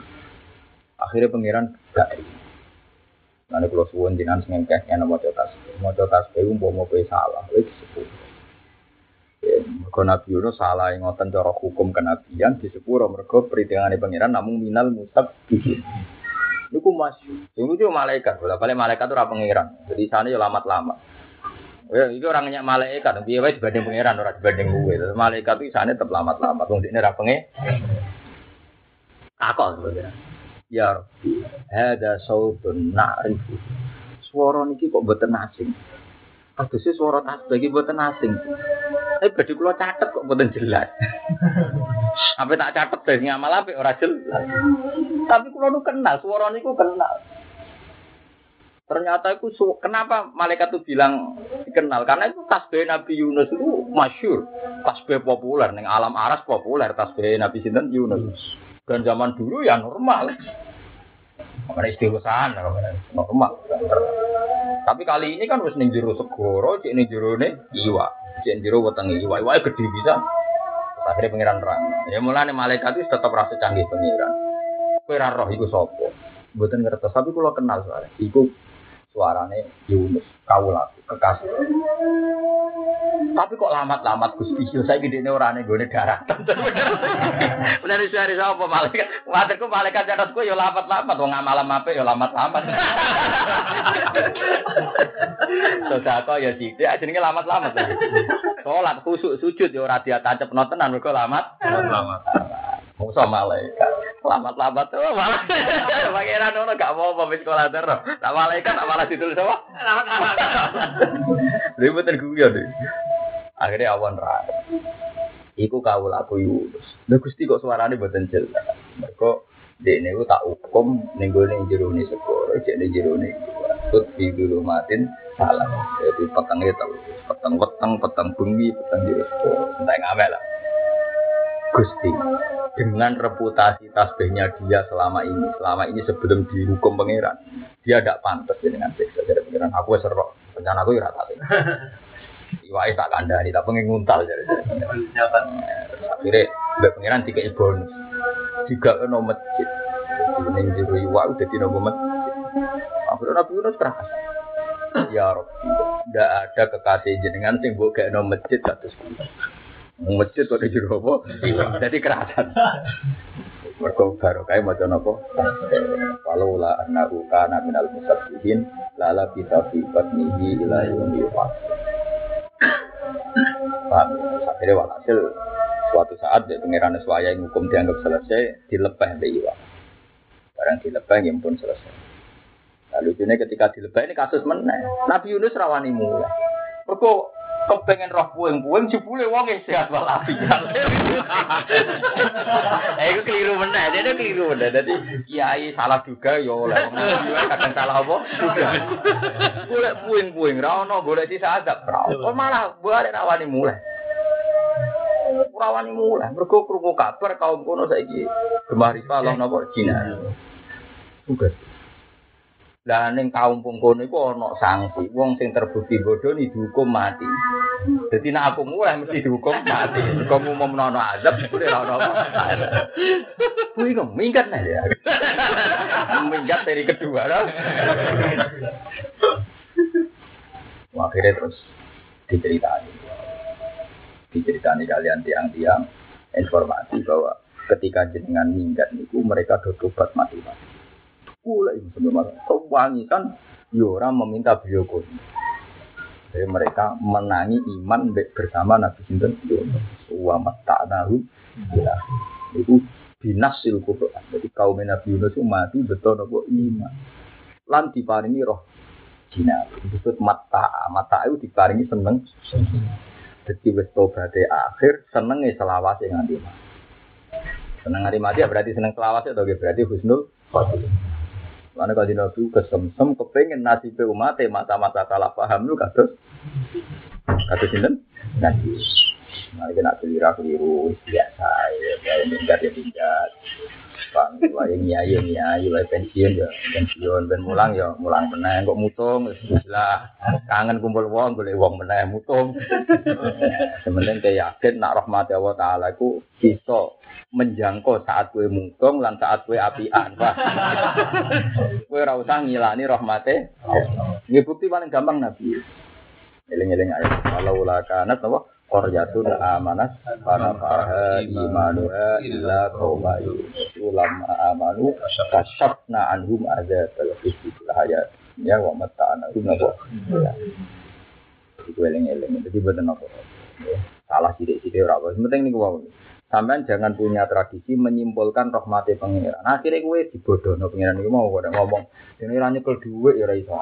Akhirnya pangeran gak terima. Nanti kalau suwun jinan sengengkeh yang maca tasbih, maca tasbih umpama kowe salah, wis disebut. Mergo Nabi Yunus salah yang ngoten cara hukum kenabian di sepuro mergo perhitungannya pangeran namun minal musab bihin. Niku masih. Sing lucu malaikat, bola balik malaikat itu ora pangeran. Jadi sana yo lamat-lamat. Ya, itu orangnya malaikat, biar wae dibanding pangeran ora dibanding gue. Terus malaikat itu sana tetap lamat-lamat. Wong ini ora pangeran. Takon sebenarnya. Ya Rabbi, hada sautun na'rifu. Suara niki kok mboten asing. Tegese swara tasbih iki mboten asing. Tapi badhe kula catet kok mboten jelas. [laughs] Sampai tak catet dari ngamal apik ora jelas. Tapi kula nu kenal, swara niku kenal. Ternyata itu kenapa malaikat itu bilang dikenal? Karena itu tasbih Nabi Yunus itu masyur, tasbih populer, neng alam aras populer tasbih Nabi Sinten Yunus. Dan zaman dulu ya normal. Makanya istighosaan, normal. Tapi kali ini kan wis ning jero segoro, cek ning jero ne iwa, cek jero weteng iwa, iwa gede bisa. Akhirnya pengiran terang. Ya mulane malaikat itu tetap rasa canggih pengiran. Kowe roh iku sapa? Mboten ngertos, tapi kula kenal soalnya. Iku suarane Yunus, kaulaku, kekasih. Tapi kok lamat-lamat Gusti yo saiki dene orane nggone daratan. [laughs] Bener hari sapa malaikat? Waterku malaikat catatku yo lamat-lamat wong amalam apik yo lamat-lamat. [laughs] Sedekah ya sithik jenenge lamat-lamat. Salat khusuk sujud yo ora diatacepno tenan mergo lamat. Lamat. Musa malaikat. Lamat-lamat tuh malah. Pangeran ono gak mau wis sekolah terus. Tak malaikat tak malah ditulis apa? Lamat-lamat. Ribet guyon deh. Akhirnya awan ra. Iku kawul aku Yunus. Lha Gusti kok suarane mboten jelas. Mergo dekne ku tak hukum ning gone jero ne segoro, cek ning jero ne. Tut di dulu matin salah. Jadi petengnya tahu. Peteng peteng, peteng bengi, peteng jero segoro. Entek ngamek lah. Gusti, dengan reputasi tasbihnya dia selama ini, selama ini sebelum dihukum pangeran, dia tidak pantas dengan siksa dari pangeran. Aku serok, rencana aku ya rata. Iwai tak [laughs] kandani, tak pengen nguntal jadi. Akhirnya mbak pangeran tiga bonus, tiga kena masjid. Ini juru iwa udah di nomor masjid. Akhirnya Nabi Yunus keras. Ya Rabbi, tidak ada kekasih jenengan sing mbok gak nomor masjid satu Masjid kok di apa? Jadi kerasan. Mergo barokah maca napa? Walau la annahu kana minal musabbihin la la bi batnihi ila yaumi yub'ats. Paham? ya? Akhirnya walhasil suatu saat ya pengiran Swaya yang hukum dianggap selesai dilepeh mbek iwa. Barang dilepeh yang pun selesai. Lalu ini ketika dilepeh ini kasus meneh. Nabi Yunus rawani mulai. Mergo kepengen roh puing-puing jebule wong e sehat walafiat. Eh [laughs] iku keliru meneh, dia itu keliru meneh. Dadi kiai salah juga ya oleh wong nabi wae kadang salah apa? Juga. Golek puing-puing ra ono golek sisa adab. Ra ono. malah buare rawani mulai. Rawani mulai, mergo krungu kabar kaum kono saiki gemah rifalah napa Cina. Tugas. Lah ning kaum pungkono iku ana sanksi. Wong sing terbukti bodoh ni dihukum mati. Jadi nek aku mulai mesti dihukum mati. Kamu mau menono azab, boleh ora ono. Kuwi kok minggat nah ya. minggat dari kedua. Wah, akhirnya terus diceritani. Diceritani kalian tiang-tiang informasi bahwa ketika jenengan minggat niku mereka do tobat mati-mati pula ini sebenarnya sewangi kan? Orang meminta beliau kun jadi mereka menangi iman bersama Nabi Sinten. Wa mata'nahu ya itu binasil Quran jadi kaum Nabi Yunus itu mati betul nopo iman. Lan diparingi roh Cina disebut mata. Mata itu diparingi seneng. Jadi wis tobaté akhir senenge selawase nganti mati. Seneng nganti mati ya berarti seneng selawase atau berarti husnul khotimah Mana kalau Nabi kesemsem kepengen nasib umat mata-mata salah paham lu kados. Kados sinten Nabi. Mari kena keliru keliru biasa ya, ya minggat ya minggat. Bang, wae nyai nyai, wae pensiun ya pensiun, ben mulang ya mulang meneh, kok mutung bismillah. Kangen kumpul wong, golek wong meneh mutung. Sementing kayak yakin nak rahmat Allah taala iku bisa menjangkau saat kue mutung lan saat kue apian. Wah. kue ora usah ngilani rahmate. Ini bukti paling gampang Nabi. Eling-eling aja. Kalau la kanat apa? Qaryatun amanat para faha imanuha illa qauma ulam amanu kasyafna anhum khizy fil hayat. Ya wa mata'ana hum napa? Ya. Iku eling-eling. Jadi boten apa salah sithik-sithik ora apa. Penting niku wae sampean jangan punya tradisi menyimpulkan rahmati pangeran. Nah, akhirnya gue dibodohno pangeran itu mau pada ngomong, ini ra nyekel dhuwit ya ora iso.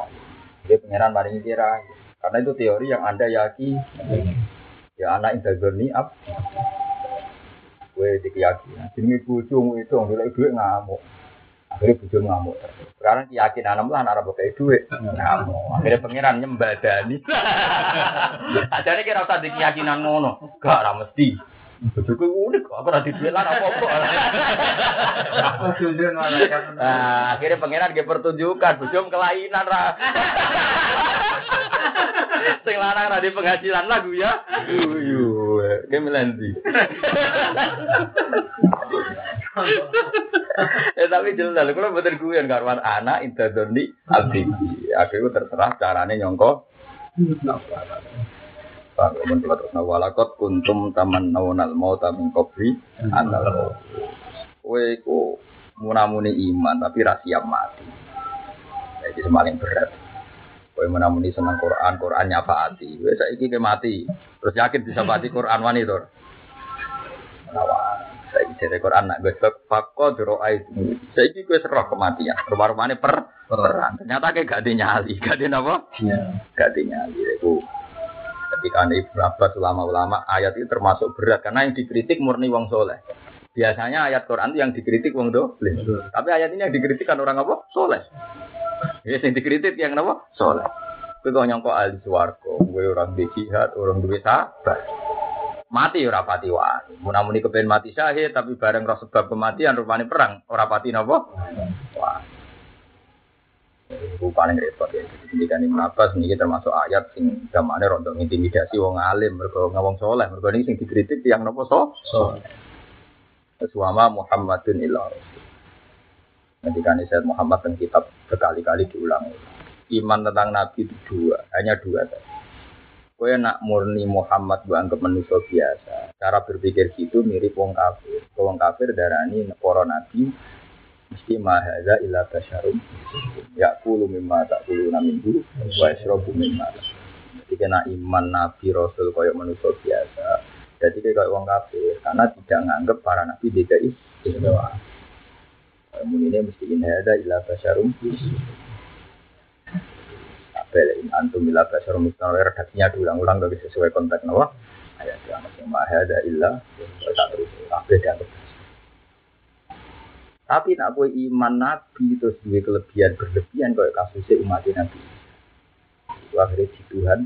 Pangeran paling kira, Karena itu teori yang Anda yakini. Ya anak interdoni up. Gue dikeyakinan. Jadi bojomu itu nggak duit ngamuk. Akhirnya bojo ngamuk. Sekarang keyakinan lah anak pakai duit ngamuk. Akhirnya pangeran nyembadani. [laughs] Ajane kira usah keyakinan ngono. Gak ora mesti. Unik kok, aku di duit lah apa-apa. [laughs] Nah, akhirnya pangeran ge pertunjukan, bojo kelainan ra. [laughs] Sing lanang ra di penghasilan lagu ya. Yuyu, ke melendi. eh tapi jelas lho, kalau bener gue yang karwan anak interdoni abdi. Akhirnya terserah carane nyongko. Pak Umar kula terus walakot kuntum taman naunal mau tamin kopri anal Kowe ku munamuni iman tapi ra siap mati. Jadi semaling berat. Kowe munamuni seneng Quran, Quran nyafaati. Kowe saiki ke mati. Terus yakin bisa mati Quran wani to. Nawa. Saiki jere Quran nak fakko doa itu. Saiki kowe serah kematian. Rumah-rumahane per perang. Ternyata kayak gak ada nyali, gak ada apa? Iya. Gak ada nyali. Iku ketika Ibnu Abbas ulama-ulama ayat itu termasuk berat karena yang dikritik murni wong soleh. Biasanya ayat Quran itu yang dikritik wong dolim. Betul. Tapi ayat ini yang dikritik kan orang apa? Soleh. Ya, yang dikritik yang apa? Soleh. Kowe kok nyangka ahli swarga, kowe orang di jihad, orang duwe sabar. Mati ora pati. Munamuni kepen mati syahid tapi bareng roh sebab kematian rupane perang, ora pati napa? Wah. Paling repot ya. Jadi kan Ibnu Abbas ini termasuk ayat sing gamane rondo intimidasi wong alim mergo ngawong soleh. Mergo ini sing dikritik yang napa so? So, Suama Muhammadun Rasul. Ini Sayyid Muhammad dan kitab berkali-kali diulang. Iman tentang Nabi itu dua, hanya dua tadi. Kowe nak murni Muhammad gua anggap manusia biasa. Cara berpikir gitu mirip wong kafir. Wong kafir darani para nabi mesti mahaza illa. Ya kulu mimma kulu naminhu wa yashrabu mimma. Jadi kena iman nabi rasul koyok manusia biasa. Jadi kayak wong kafir karena tidak nganggep para nabi DKI istimewa. Mungkin ini mesti in hada illa basyarum. Apel in antum illa basyarum istimewa redaksinya diulang-ulang bagi sesuai konteks nawa. Ayat yang masih mahada illa tak terus dianggap tapi nak kowe iman nabi terus duwe kelebihan berlebihan kayak kasusnya umat nabi. Itu akhirnya di Tuhan.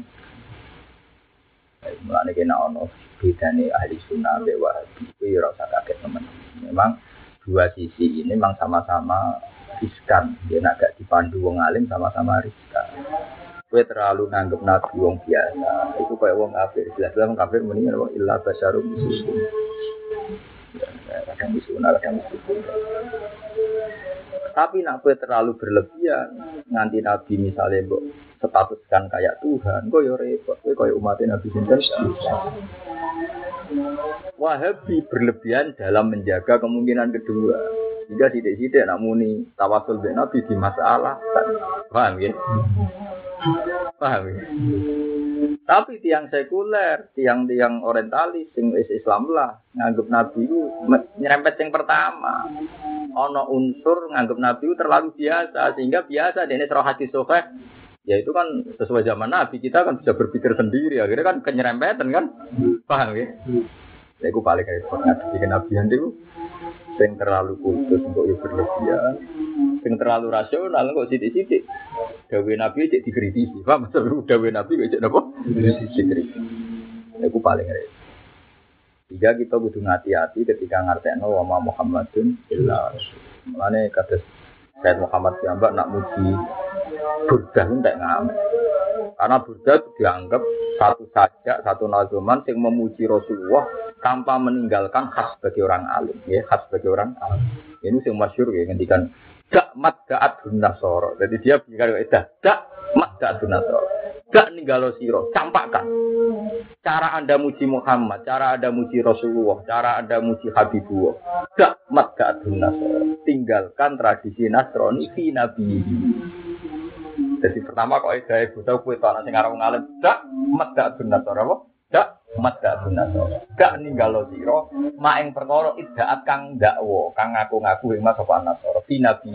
Mulane kena ono bedane ahli sunnah mbek wahabi itu usah kaget teman. Memang dua sisi ini memang sama-sama riskan. Dia nak gak dipandu wong alim sama-sama riskan. Kue terlalu nganggep nabi wong biasa. Itu kayak wong kafir. Jelas-jelas wong kafir mendingan wong illa basyarum muslim. Kadang misuna, kadang miskin. Tapi nak kue terlalu berlebihan, nganti Nabi misalnya mbok statuskan kayak Tuhan, kok yo repot, kue kayak umat Nabi sinten. Wahabi berlebihan dalam menjaga kemungkinan kedua. Jika tidak-tidak nak muni tawasul bin Nabi di masalah, paham ya? Paham ya? Tapi tiang sekuler, tiang-tiang orientalis, sing Islam lah, nganggep Nabi itu nyerempet yang pertama. Ono unsur nganggep Nabi itu terlalu biasa, sehingga biasa ini serah hati sofek. Ya itu kan sesuai zaman Nabi, kita kan bisa berpikir sendiri, akhirnya kan kenyerempetan kan? Paham ya? Ya itu paling repot, ngadepi kenabian itu sing terlalu khusus untuk yang berlebihan, sing terlalu rasional kok sidik-sidik. Dawe Nabi cek dikritisi, paham? Maksudnya dawe Nabi cek apa? Dikritisi. Itu paling repot. Tiga kita butuh hati-hati ketika ngartekno wa ma Muhammadun illa rasul. Mulane kados Sayyid Muhammad Jambak nak muji Burdah itu tak ngamen. Karena Burdah itu dianggap satu saja, satu nazuman yang memuji Rasulullah tanpa meninggalkan khas bagi orang alim, ya khas bagi orang alim. Ini yang masyur ya ngendikan dak mat daat nasoro. Jadi dia bilang dah dak mat daat nasoro. Dak ninggalo siro, campakkan. Cara anda muji Muhammad, cara anda muji Rasulullah, cara anda muji Habibullah. Dak mat nasoro. Tinggalkan tradisi Nasrani fi nabi. Jadi pertama kok eda ibu tahu kue tanah sing ngalim dak medak benar apa? Dak medak benar Dak ninggalo sira maing perkara idaat kang dakwa, kang ngaku-ngaku ing mas apa nasara fi nabi.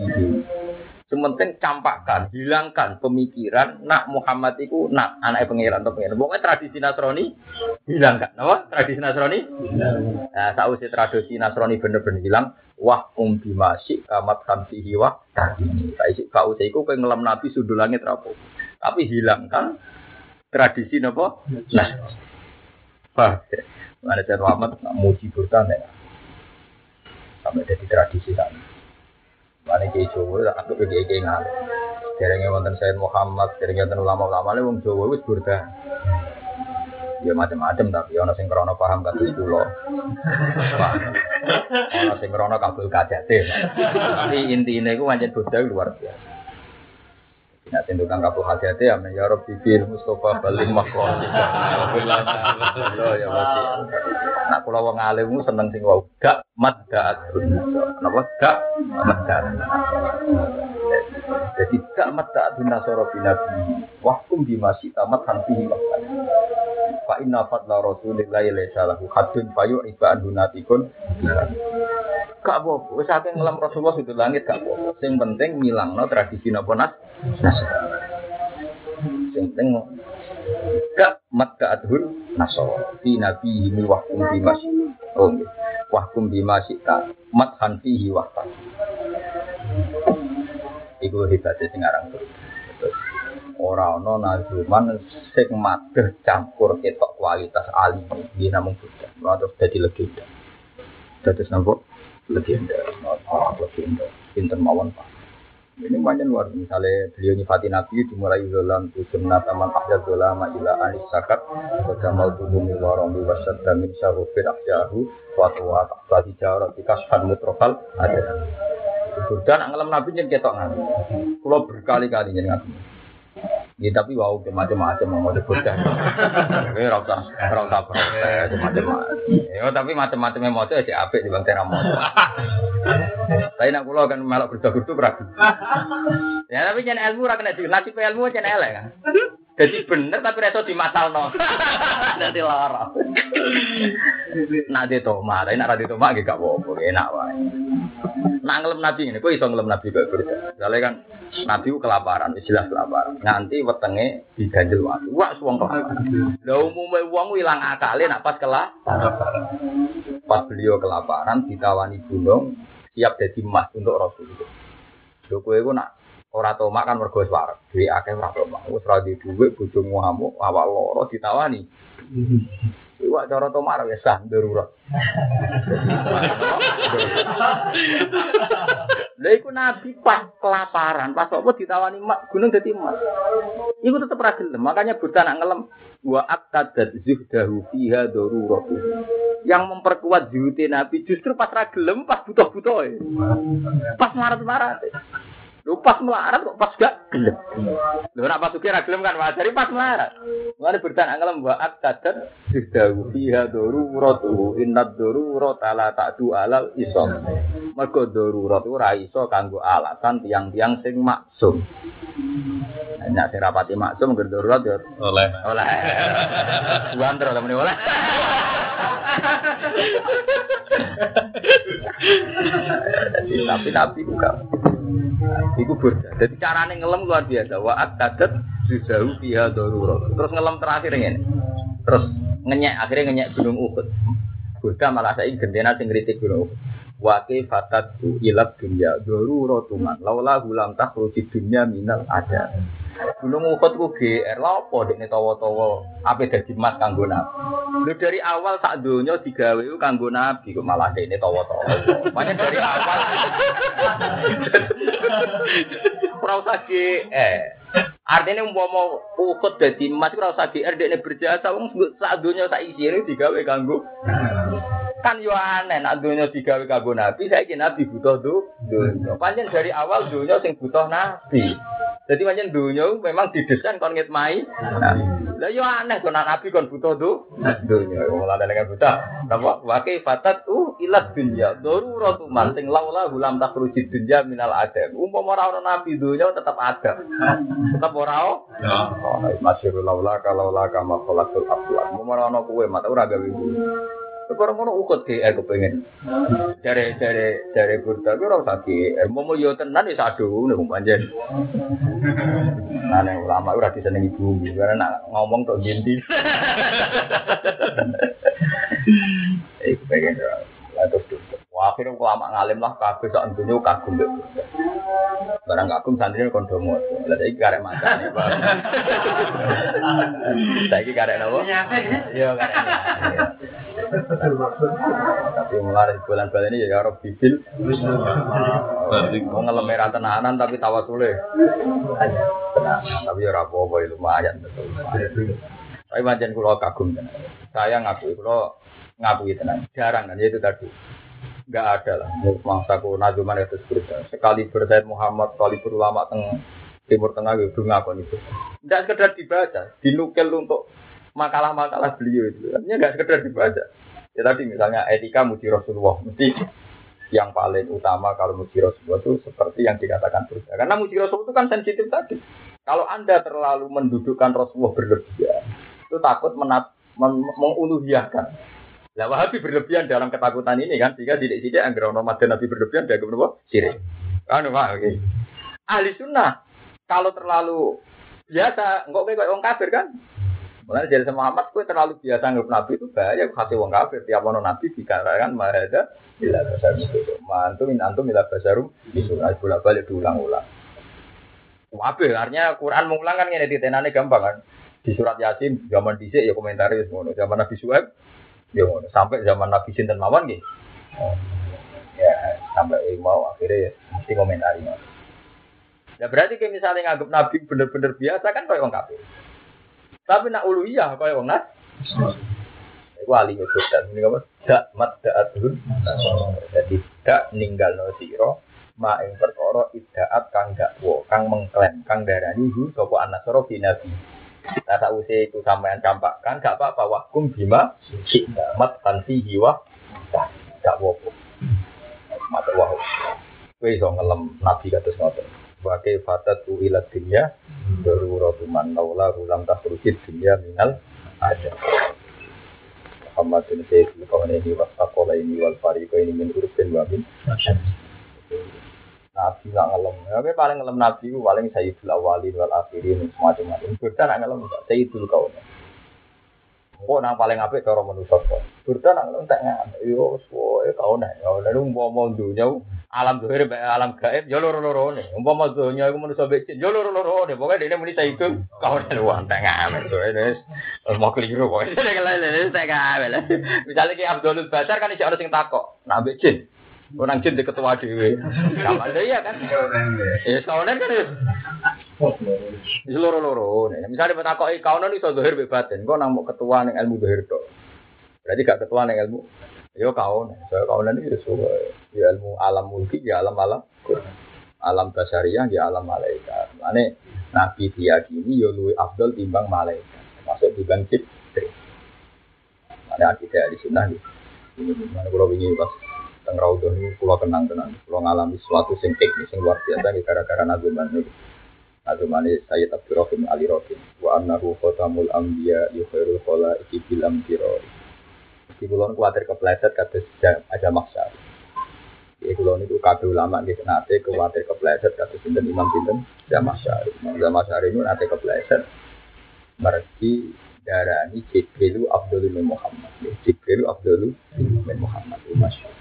Sementing campakkan, hilangkan pemikiran nak Muhammad itu nak anak pengiran atau pengiran. Pokoknya tradisi Nasrani hilangkan, apa? Tradisi Nasrani. Nah, tahu si tradisi Nasrani bener-bener hilang. Wah um bimasik kamat hamsihi wah tadi. Saya kau saya kau ngelam nabi sudul langit. Tapi hilangkan tradisi nopo. Nah, Wah, mana saya Muhammad muji Burdan ya. Sampai jadi tradisi kan. Mana kiai Jawa, aku ke kiai kiai ngalih. Derengnya wonten Sayyid Muhammad, derengnya wonten ulama-ulama ini wong Jawa wis Burdan. Ya macam-macam tapi ono sing krono paham kados kula. Ono sing krono kabul kajate. Tapi intine iku pancen Burdan luar biasa. Nah, tentu kan kabul hati-hati ya, ya Rob bibir Mustafa balik makom. Alhamdulillah [laughs] ya masih. Nak kula wong alim seneng sing wau gak madda Napa gak madda. Jadi gak madda nasara binabi. Wahkum bima sita madhan fihi wahkan. Fa inna fadla rasulillahi laisa lahu haddun fayu iba andunatikun. Gak apa-apa, wis akeh ngelam Rasulullah itu langit gak apa-apa. Sing penting ngilangno tradisi napa nas. Sing penting gak matka adhun nasara. Fi nabi mi wahkum bima oh nggih. Wahkum bima sita mathan fihi wahtan. Iku hebatnya sing aran ora ana nazuman sing madheh campur ketok kualitas alim. Iki namung beda. Terus dadi legenda. Dados napa legenda. Ora legenda. Pinten mawon Pak. Ini banyak luar. Misalnya beliau nyifati nabi dimulai zolam tu sunnah taman ahya zolam ila anis sakat pada mau tubuh miwarong di wasat dan min syarufin ahyahu suatu wa tadi jauh di kasfan mutrofal ada. Burdan ngelam nabi jadi ketok kalau berkali-kali jadi nabi Ya tapi wow macam-macam mau ada burdan. Tapi rasa rasa protes macam-macam. Ya tapi macam-macamnya mau aja apik di bang tera mau. Tapi nak pulau kan malah berdoa-berdoa ragu. Ya tapi jangan ilmu ragu nanti nasib ilmu jangan elek kan. Jadi bener tapi reso [laughs] di masal no. Nanti lara. Nanti toma, tapi nak nanti toma gak apa-apa, enak wae. Nak ngelem nabi ini, kok iso ngelem nabi kok berbeda. Soalnya kan nabi kelaparan, istilah kelaparan. Nanti wetenge diganjel waktu. Wah, suwong kelaparan. Lah umume wong ilang akale nak pas kelaparan. Pas beliau kelaparan ditawani gunung, siap jadi emas untuk Rasul. Lho kowe iku nak ora tomak kan mergo wis wareg. Duwe akeh ora tomak. Wis ra di dhuwit bojomu ngamuk, awak loro ditawani. Iwak cara tomak wis sah darurat. Lha iku nabi pas kelaparan, pas apa ditawani mak gunung dadi emas. Iku tetep ra gelem, makanya buta nak ngelem wa aqtadat zuhdahu fiha darurat. Yang memperkuat zuhute nabi justru pas ra gelem, pas butuh-butuh. Pas marat-marat. Lu pas melarat kok pas gak gelem. Lu nak pas ukir gelem kan wajar pas melarat. Mulane bertan angelem wa aqtadat zuhdahu fiha daruratu innad darurata la ta'du alal isom. Mergo darurat ora iso kanggo alasan tiang-tiang sing maksum. Nek sing rapati maksum ngger darurat ya Oleh. oleh. Buan terus temen oleh. tapi tapi juga Iku burda. Jadi carane ngelem luar biasa. Wa aqtadat juzau fiha darurat. Terus ngelem terakhir ini. Terus ngenyek akhirnya ngenyek gunung Uhud. Burda malah saya gendena sing ngritik gunung Uhud. Wa kifatat ilab dunya daruratuman. Laula hulam takhruji dunya minal ada. Gunung Uhud ku GR lha apa dekne tawa-tawa ape dadi emas kanggo nabi. Lho dari awal sak donya digawe ku kanggo nabi kok malah dekne tawa-tawa. Makanya dari awal [laughs] ora usah GR. Artinya umpama Uhud dadi emas ora usah GR dekne berjasa wong sak donya sak isine digawe kanggo kan yo aneh nak dunia digawe kanggo nabi saiki nabi butuh tuh dunia pancen dari awal dunia sing butuh nabi jadi pancen dunia memang didesain kon ngitmai. Nabi lah yo aneh kon nabi kon butuh tuh dunia wong lan dengan buta. Napa wake fatat tu ilat dunya daruratu man sing laula gulam takhruji dunya minal adam umpama ora ana nabi dunia tetap ada tetap ora ono. Masyhur laula kalau la kama khalaqul aflak umpama ora ana kowe mata ora gawe Orang ngono ukut GR kepengen. Dari dari dari burda ora usah GR. Mau mau yo tenan wis adu ngono panjen. Nah, nek ulama ora disenengi ibu, karena ngomong ginti. Eh, [laughs] kepengen ora. Lah terus terus. Akhirnya ulama ngalim lah kabeh sak dunya kagum burda. Barang kagum santri kon do mo. Lah saiki karek macane, Pak. [laughs] Saiki karek napa? Iya, karek. Tapi mulai bulan-bulan ini ya Rob Bibil Mau ngelem merah tenanan tapi tawa sule Tenang, tapi ya apa-apa ya lumayan Tapi macam kulo kagum Saya ngakui, kulo ngakui tenang Jarang kan, ya itu tadi Enggak ada lah, mangsa ku najuman itu seperti Sekali bersaid Muhammad, sekali berulama teng Timur Tengah gitu ngakon itu Enggak sekedar dibaca, dinukil untuk makalah-makalah beliau itu Artinya enggak sekedar dibaca Ya tadi misalnya etika muji Rasulullah, mesti yang paling utama kalau muji Rasulullah itu seperti yang dikatakan Burda. Karena muji Rasulullah itu kan sensitif tadi. Kalau Anda terlalu mendudukkan Rasulullah berlebihan, itu takut menat, men. Lah Wahabi berlebihan dalam ketakutan ini kan, sehingga tidak-tidak anggar ono Nabi berlebihan dia kemudian sirik. Kan Pak, oke. Ahli sunnah kalau terlalu biasa, enggak kayak orang kafir kan, Mulai dari sama Muhammad, kue terlalu biasa nggak nabi itu bahaya. Kasih wong kafir tiap ono nabi dikatakan mahada bila besar itu. Mantu min antum bila basarum itu bola balik diulang-ulang. Wabe, artinya Quran mengulang kan ini gampang kan. Di surat Yasin zaman dhisik ya komentaris ngono. Zaman Nabi Suhaib ya ngono. Sampai zaman Nabi Sinten mawon nggih. Ya sampai mau akhirnya ya mesti komentari. Ya berarti kayak misalnya nganggap Nabi bener-bener biasa kan kayak orang kafir. Tapi nak uluhiyah kaya wong nas. Iku ali dan ini apa? Dak mat da'atun. Jadi dak ninggal no siro ma ing perkara idaat kang dakwa, kang mengklaim, kang darani hu sapa anasara bi nabi. Nah, tak usah itu sampean campakkan, gak apa-apa wakum bima mat tanfi hiwa gak apa-apa. Matur wahyu. Kowe iso ngelem nabi kados ngoten. Wakai fatat tu ilat dunya Daruratu man laula ulam takhrujid dunya minal ada Muhammad bin Sayyid ini wasakola ini wal fariko ini min urfin wa min Nabi nggak ngelem, tapi paling ngelem Nabi itu paling Sayyidul Awalin wal Akhirin semacam-macam. Burda nggak ngelem Sayyidul Kaun. Kok nang paling apik cara manusa kok. Burda nang ngelem tak nggak, yo suwe kaun ya. Lalu umpama dunya alam dohir alam gaib yo loro-loro ne. Umpama dunya iku manusa becik yo loro-loro ne. Pokoke dene muni Sayyidul Kaun luang tak ngamen. Wis mau keliru kok. [laughs] Misalnya ki Abdul Basar kan iso ana sing takok. Nak becik Orang jin di ketua dewe. Sama iya kan? Ya kaunan kan ya. Loro-loro. Misalnya petakoki kaunan iso zahir be batin. Kok nang ketua ning ilmu zahir tok. Berarti gak ketua ning ilmu Yo kaunan. Soal kaunan itu ya ilmu alam mulki ya alam alam alam basyariah ya alam malaikat. Mane Nabi diyakini yo luwih afdal timbang malaikat. Termasuk timbang. Mana akidah di gitu. Ini mana kalau ingin pas teng raudhah ini pulau kenang tenang, pulau ngalami sesuatu sing teknis sing luar biasa nih gara-gara nazuman ini. Nazuman ini saya Abdul Rahim Ali Rahim. Wa annahu khotamul anbiya yukhairul khola iki bil amtiro. Di kulon kuatir kepleset kados aja maksa. Di kulon itu kabeh ulama nggih nate kuatir kepleset kados sinten Imam sinten Jamal Syari. Jamal Syari itu nate kepleset. Mergi darani Jibrilu Abdul bin Muhammad. Jibrilu Abdul bin Muhammad. Masyaallah.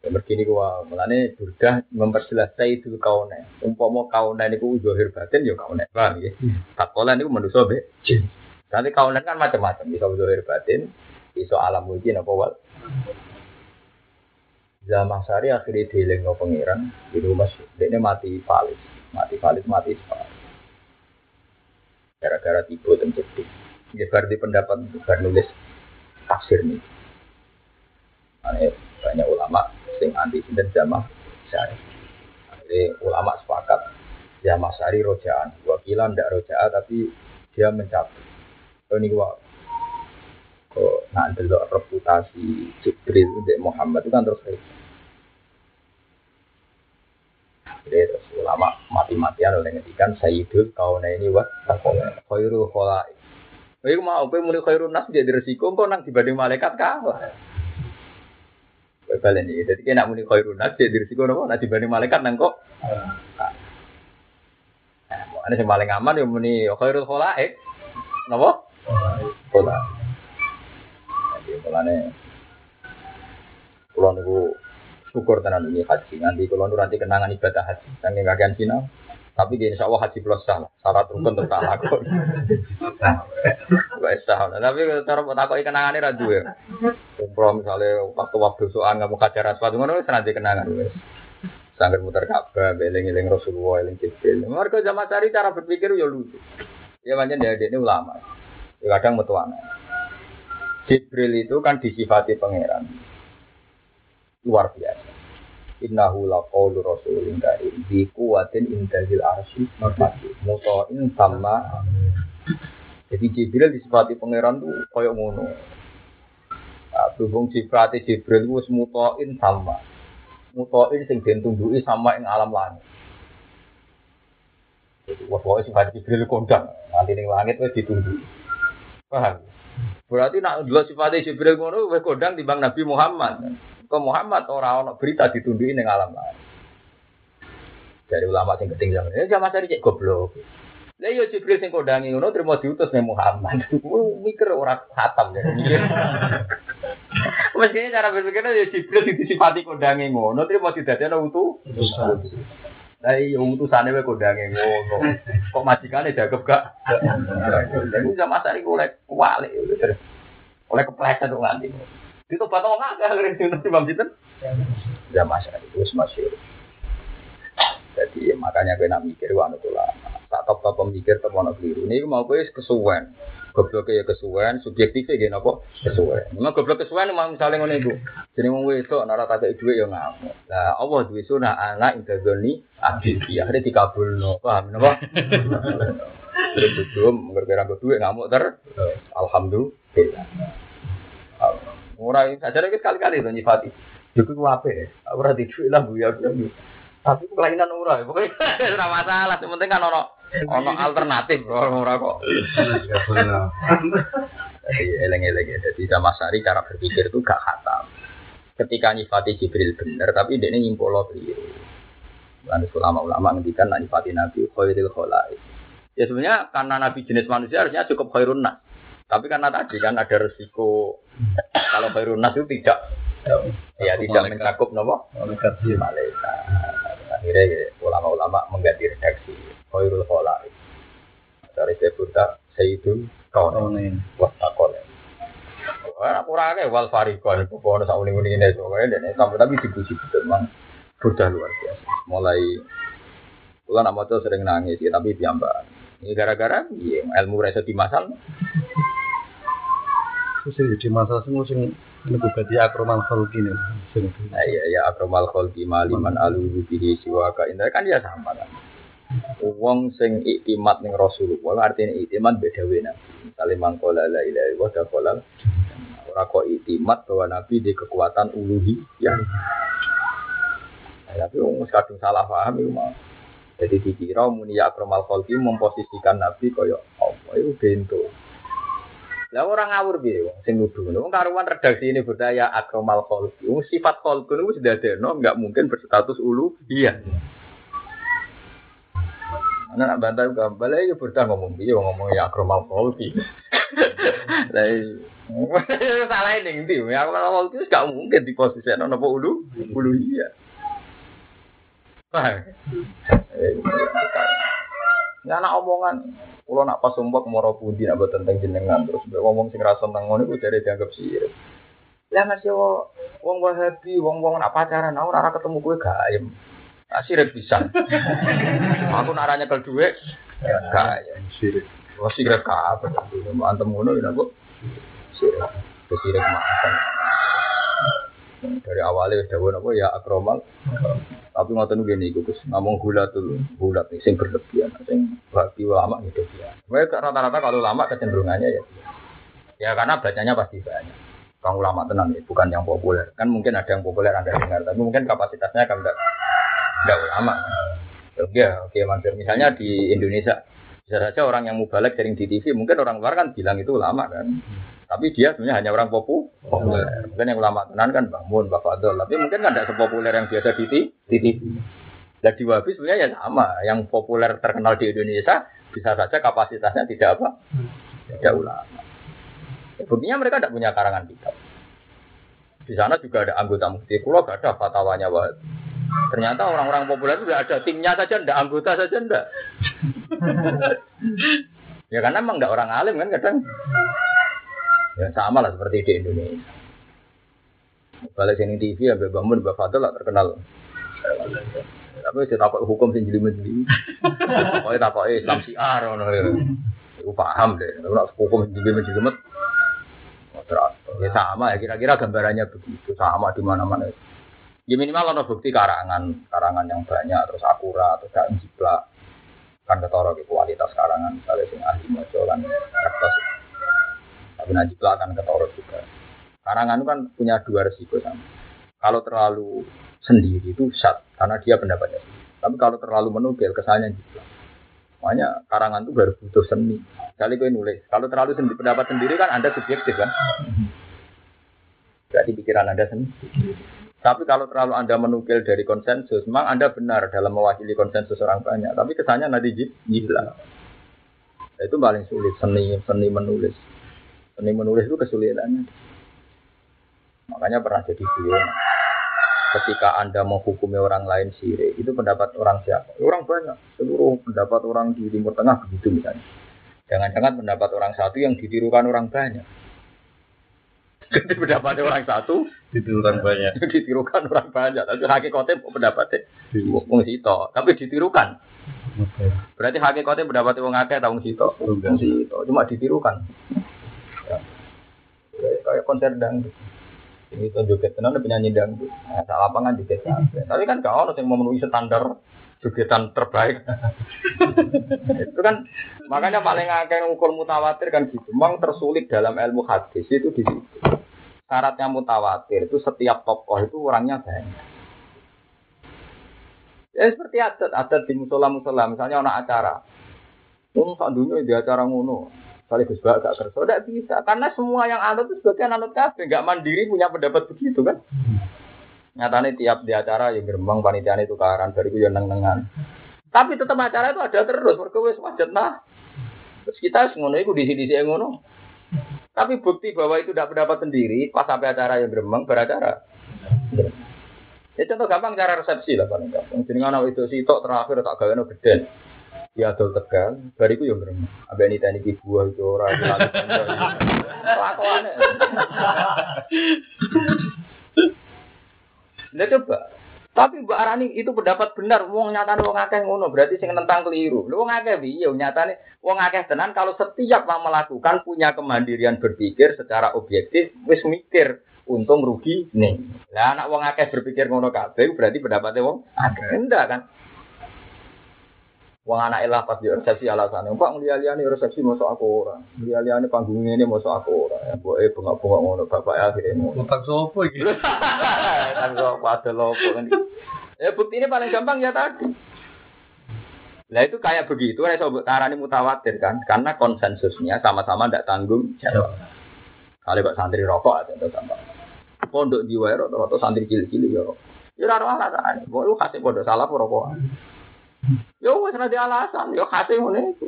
Ya begini gua mulane burdah memperjelas sayyidul kaune. Umpama kaune niku zahir batin ya kaune. Paham ya? Takola niku manusa be. Nanti kaune kan macam-macam, bisa zahir batin, bisa alam mulki napa wal. Zaman sari akhirnya dieling no pangeran, itu mas, dia mati palis, mati palis, mati palis. Gara-gara tiba dan jadi. Ya berarti pendapat bar nulis tafsir nih. Aneh, banyak ulama sing anti sinten jamaah syari. Jadi ulama sepakat jamaah syari rojaan. Wakilan tidak rojaan tapi dia mencabut. Oh, ini gua kok nak delok reputasi Jibril untuk Muhammad itu kan terus kayak jadi terus ulama mati-matian oleh ngetikan Sayyidul kauna ini wa takola khairu kholai Kowe mau kowe muni khairun nas jadi resiko kok nang dibanding malaikat kalah. Balen iki. Dadi kena muni khairun nas jadi resiko nopo nak dibanding malaikat nang kok. Ana sing paling aman ya muni khairul khalaik. Napa? Khalaik. Jadi mulane kula niku syukur tenan ini haji. Nanti kula nu nanti kenangan ibadah haji. Saking kakean sinau. Tapi di insya Allah haji plus sah. Syarat rukun tak lakon. Wes sah. Tapi cara mau takoi kenangannya ra duwe. Umroh misalnya waktu waktu soal nggak mau kajar aswad ngono wis nanti kenangan. Sangger muter Ka'bah, eling-eling Rasulullah, eling Jibril. Mereka zaman cari cara berpikir ya lucu. Ya macam dia ini ulama. Ya kadang metuana. Jibril itu kan disifati pangeran. Luar biasa. Innahu laqawlu rasulin karim. Bi quwwatin indazil arsy makati muta'in sama jadi Jibril disifati pangeran tuh koyo ngono. Nah, berhubung sifati Jibril itu muta'in sama muta'in sing den tunduki sama ing alam langit. Jadi wah pokoknya sifat Jibril kondang. Nanti ning langit wis ditunduki paham? Berarti nak dua sifatnya Jibril ngono wis kondang timbang Nabi Muhammad ke Muhammad orang orang berita ditunduki ning alam lain. Dari ulama sing keting zaman ini zaman cari cek goblok. Lah yo Jibril sing kondangi ngono terima diutus ning Muhammad. [laughs] Mikir ora khatam ya. [laughs] Mestinya cara berpikirnya ya Jibril sing disifati kondangi ngono terima didadekno utuh. Lah iya utusane wae kondangi ngono. Kok majikane dagep gak? Lah zaman cari oleh kualik. Oleh kepleset kok nganti. Itu batang nggak akhirnya itu nanti bang Sinten. Ya mas itu masih. Jadi makanya kena mikir wah itu lah. Tak top top pemikir top ono keliru. Ini mau gue kesuwen. Goblok ya kesuwen, subjektif ya gini apa? Kesuwen. Memang goblok kesuwen memang misalnya ngono ibu. Jadi mau wedok nara tak duit ya ngamuk. Lah Allah duit sunah anak intazoni abdi. Akhirnya dikabulno. Paham napa? Terus belum gara-gara duit ngamuk ter. Alhamdulillah. Ora saja kita kali-kali to nyifati. Juga ku ape. Ora dicuwi lah bu ya. Tapi kelainan ora. Pokoknya [laughs] ora masalah. Yang penting kan ono ono alternatif ora kok. Jadi [laughs] eleng-eleng ya. Jadi sama sari cara berpikir itu gak khatam. Ketika nyifati Jibril bener, tapi dia ini nyimpolo keliru. Lalu ulama-ulama ngendikan nak nyifati Nabi khairil kholai. Ya sebenarnya karena Nabi jenis manusia harusnya cukup khairun nas. Tapi karena tadi kan ada resiko kalau Khairun Nas itu tidak ya tidak mencakup nopo malaikat. Akhirnya ya, ulama-ulama mengganti redaksi Khairul Kholai. Dari sebutnya Sayyidul Kaunin Wasakol. Wah, aku rake wal farikon, pokoknya sak uling-uling ini, pokoknya dan sampai tapi dipuji betul, memang sudah luar biasa. Mulai, bulan amat sering nangis, ya, tapi piambak. Ini gara-gara iya, ilmu rasa di masal. Terus jadi masalah semua sing lebih berarti akromal kholki nih. Nah, iya ya akromal kholki maliman alu bihi siwaka indah kan dia sama kan. Wong sing iktimat ning Rasulullah artinya iktimat beda wena. Misalnya mangkola la ilaha illallah dakolal ora kok iktimat bahwa Nabi di kekuatan uluhi ya. Nah, tapi wong kadung salah paham itu mah. Jadi dikira muni ya akromal kholki memposisikan Nabi kaya apa itu bento. Lah orang ngawur piye wong sing nuduh ngono. Wong karuan redaksi ini berdaya akromal kholqi. Wong sifat kholqi niku sudah ada, no, enggak mungkin berstatus ulu. Iya. Anak nak bantah juga, balai ya berdah ngomong piye wong ngomong ya akromal kholqi. [laughs] Lah [laughs] salah ini ndi ya akromal kholqi enggak mungkin di posisi ana napa ulu? Ulu iya. Paham? Ya anak omongan, kalau nak pas sumpah moro pundi nak buat tentang jenengan terus ngomong sing rasa tentang ngono itu dari dianggap sirik. Lah mas yo, wong wahabi, wong wong nak pacaran, aku nara ketemu gue gaim. Nah, sirik bisa. [laughs] aku naranya ke duit, gaim. Sirik. Oh sirik apa? Antem ngono ya bu. Sirik. Sirik makan. Dari awalnya udah apa ya akromal. Tapi ngoten gini iku Gus, ngomong gula tuh, gula sing berlebihan, sing bagi lama gitu ya. Mereka rata-rata kalau lama kecenderungannya ya. Ya karena bacanya pasti banyak. Kang ulama tenang ya, bukan yang populer. Kan mungkin ada yang populer Anda dengar, tapi mungkin kapasitasnya kan enggak enggak ulama. Ya oke Mansur. Misalnya di Indonesia, Bisa saja orang yang mubalek sering di TV, mungkin orang luar kan bilang itu ulama kan. Tapi dia sebenarnya hanya orang popu, populer. Mungkin yang ulama tenan kan bangun, Mbak Fadol. Tapi mungkin kan tidak sepopuler yang biasa di, TV. Dan di Wahabi sebenarnya ya sama. Yang populer terkenal di Indonesia bisa saja kapasitasnya tidak apa? Tidak ulama. Ya, buktinya mereka tidak punya karangan kitab. Di sana juga ada anggota mufti pulau, gak ada fatwanya Wahabi. Ternyata orang-orang populer itu tidak ada timnya saja, tidak anggota saja, tidak. [laughs] ya karena emang tidak orang alim kan kadang. Ya sama lah seperti di Indonesia. Balik sini TV ya bangun Mbak Fadil lah terkenal. Tapi saya takut hukum sing jeli-jeli. Pokoknya takut Islam siar. Aku paham deh. Kalau hukum sing jeli-jeli Ya sama ya kira-kira gambarannya begitu sama di mana-mana. Ya minimal ada bukti karangan, karangan yang banyak terus akurat terus gak jiplak. Kan ketara ke kualitas karangan misalnya sing ahli maca lan kertas. Tapi nah jiplak kan ketara juga. Karangan kan punya dua resiko sama. Kalau terlalu sendiri itu sat karena dia pendapatnya sendiri. Tapi kalau terlalu menukil kesannya jiplak. Makanya karangan itu baru butuh seni. Kali gue nulis. Kalau terlalu sendiri, pendapat sendiri kan Anda subjektif kan. Berarti pikiran Anda sendiri. Tapi kalau terlalu Anda menukil dari konsensus, memang Anda benar dalam mewakili konsensus orang banyak. Tapi kesannya nanti gila. Nah, itu paling sulit, seni seni menulis. Seni menulis itu kesulitannya. Makanya pernah jadi beliau. Ketika Anda menghukumi orang lain sirik, itu pendapat orang siapa? Orang banyak. Seluruh pendapat orang di Timur Tengah begitu misalnya. Jangan-jangan pendapat orang satu yang ditirukan orang banyak. Jadi pendapat orang satu Ditirukan banyak. [laughs] ditirukan orang banyak. Tapi hakikatnya pendapatnya wong sito, tapi ditirukan. Berarti hakikatnya pendapatnya wong akeh ta wong sito. Wong sito, cuma ditirukan. Ya. Kayak- konser dangdut. Ini itu joget tenan penyanyi dangdut. Nah, salah lapangan kabeh. Tapi kan gak ono yang memenuhi standar jogetan terbaik. [laughs] itu kan makanya paling akeh ngukur mutawatir kan gitu. Memang tersulit dalam ilmu hadis itu di situ. Syaratnya mutawatir itu setiap tokoh itu orangnya banyak. Ya seperti adat, adat di musola-musola, misalnya ada acara. Wong sak dunia di acara ngono. Kali Gus Bak gak kerja, tidak bisa. Karena semua yang anut itu sebagian anut kabeh, nggak mandiri punya pendapat begitu kan. Nyatanya tiap di acara yang gerbang panitiane tukaran, dari ya neng-nengan. Tapi tetap acara itu ada terus, mereka wajet nah. Terus kita ngono itu di sini sini ngono. Tapi bukti bahwa itu tidak pendapat sendiri, pas sampai acara yang gerbang beracara. Ya contoh gampang cara resepsi lah paling gampang. Jadi itu sitok terakhir tak gawe no. Ya adol tegal, bariku yang gremeng. Abe ini tani ki buah itu ora. Lakuane. Nah coba. Tapi Mbak Arani itu pendapat benar, wong nyatane wong akeh ngono, berarti sing nentang keliru. Lho wong akeh piye nyatane wong akeh tenan kalau setiap yang melakukan punya kemandirian berpikir secara objektif wis mikir untung rugi nih. Lah anak wong akeh berpikir ngono kabeh berarti pendapatnya wong akeh enggak kan? Wong anak elah pas di resepsi alasannya, Pak ngeliat-liat resepsi masuk aku ora. Ngeliat-liat panggung ini masuk aku ora. Ya boe bengak-bengak ngono bapak ya akhirnya ngono. Utang sopo iki? Kan kok ada lopo kan. Ya bukti ini paling gampang ya tadi. Lah itu kayak begitu, saya sobat tarani mutawatir kan, karena konsensusnya sama-sama tidak tanggung jawab. Kalau kok santri rokok ada itu sama. Pondok di wae rokok atau santri cilik-cilik ya rokok. Ya ono alasan. Lu kasih pondok salah apa wis ora ada alasan, ya kasih ngene itu.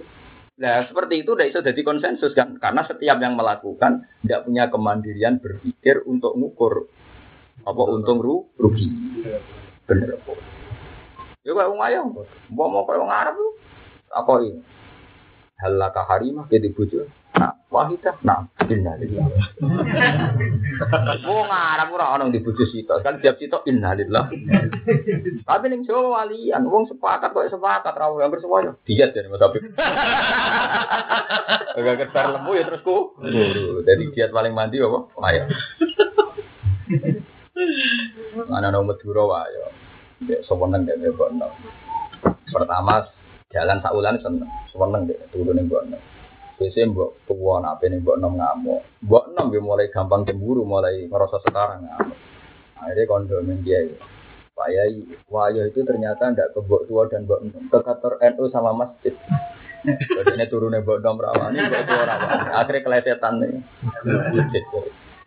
Nah, seperti itu udah bisa jadi konsensus kan, karena setiap yang melakukan tidak punya kemandirian berpikir untuk ngukur apa untung ru rugi. Bener apa? Ya kayak wong ayam, mbok mau kayak wong Arab tuh. Apa ini? Halaka harimah ke dibujuk. Nah, wahidah. Nah, innalillah. Wong Arab ora ono dibujuk sitok. Kan tiap sitok innalillah. Tapi ning Jawa walian, wong sepakat kok sepakat ra hampir semuanya. Diet Mas Habib. [laughs] Agak ketar lembu ya terus ku. Jadi diet paling mandi apa? Ayo. Mana no Madura wae. Ya seweneng dek mbok Pertama jalan saulan seneng, seweneng dek turun mbok Biasanya mbok tuwa nape ning mbok nom ngamuk. Mbok nom ya mulai gampang cemburu, mulai ngerasa sekarang ngamuk. Akhirnya kondo ning dia. Pak Yai, Wahyu itu ternyata ndak ke mbok tua dan mbok nom, ke kantor NU sama masjid. Badannya turunnya bodong perawan, ini mbak tua rawan. Akhirnya kelesetan nih.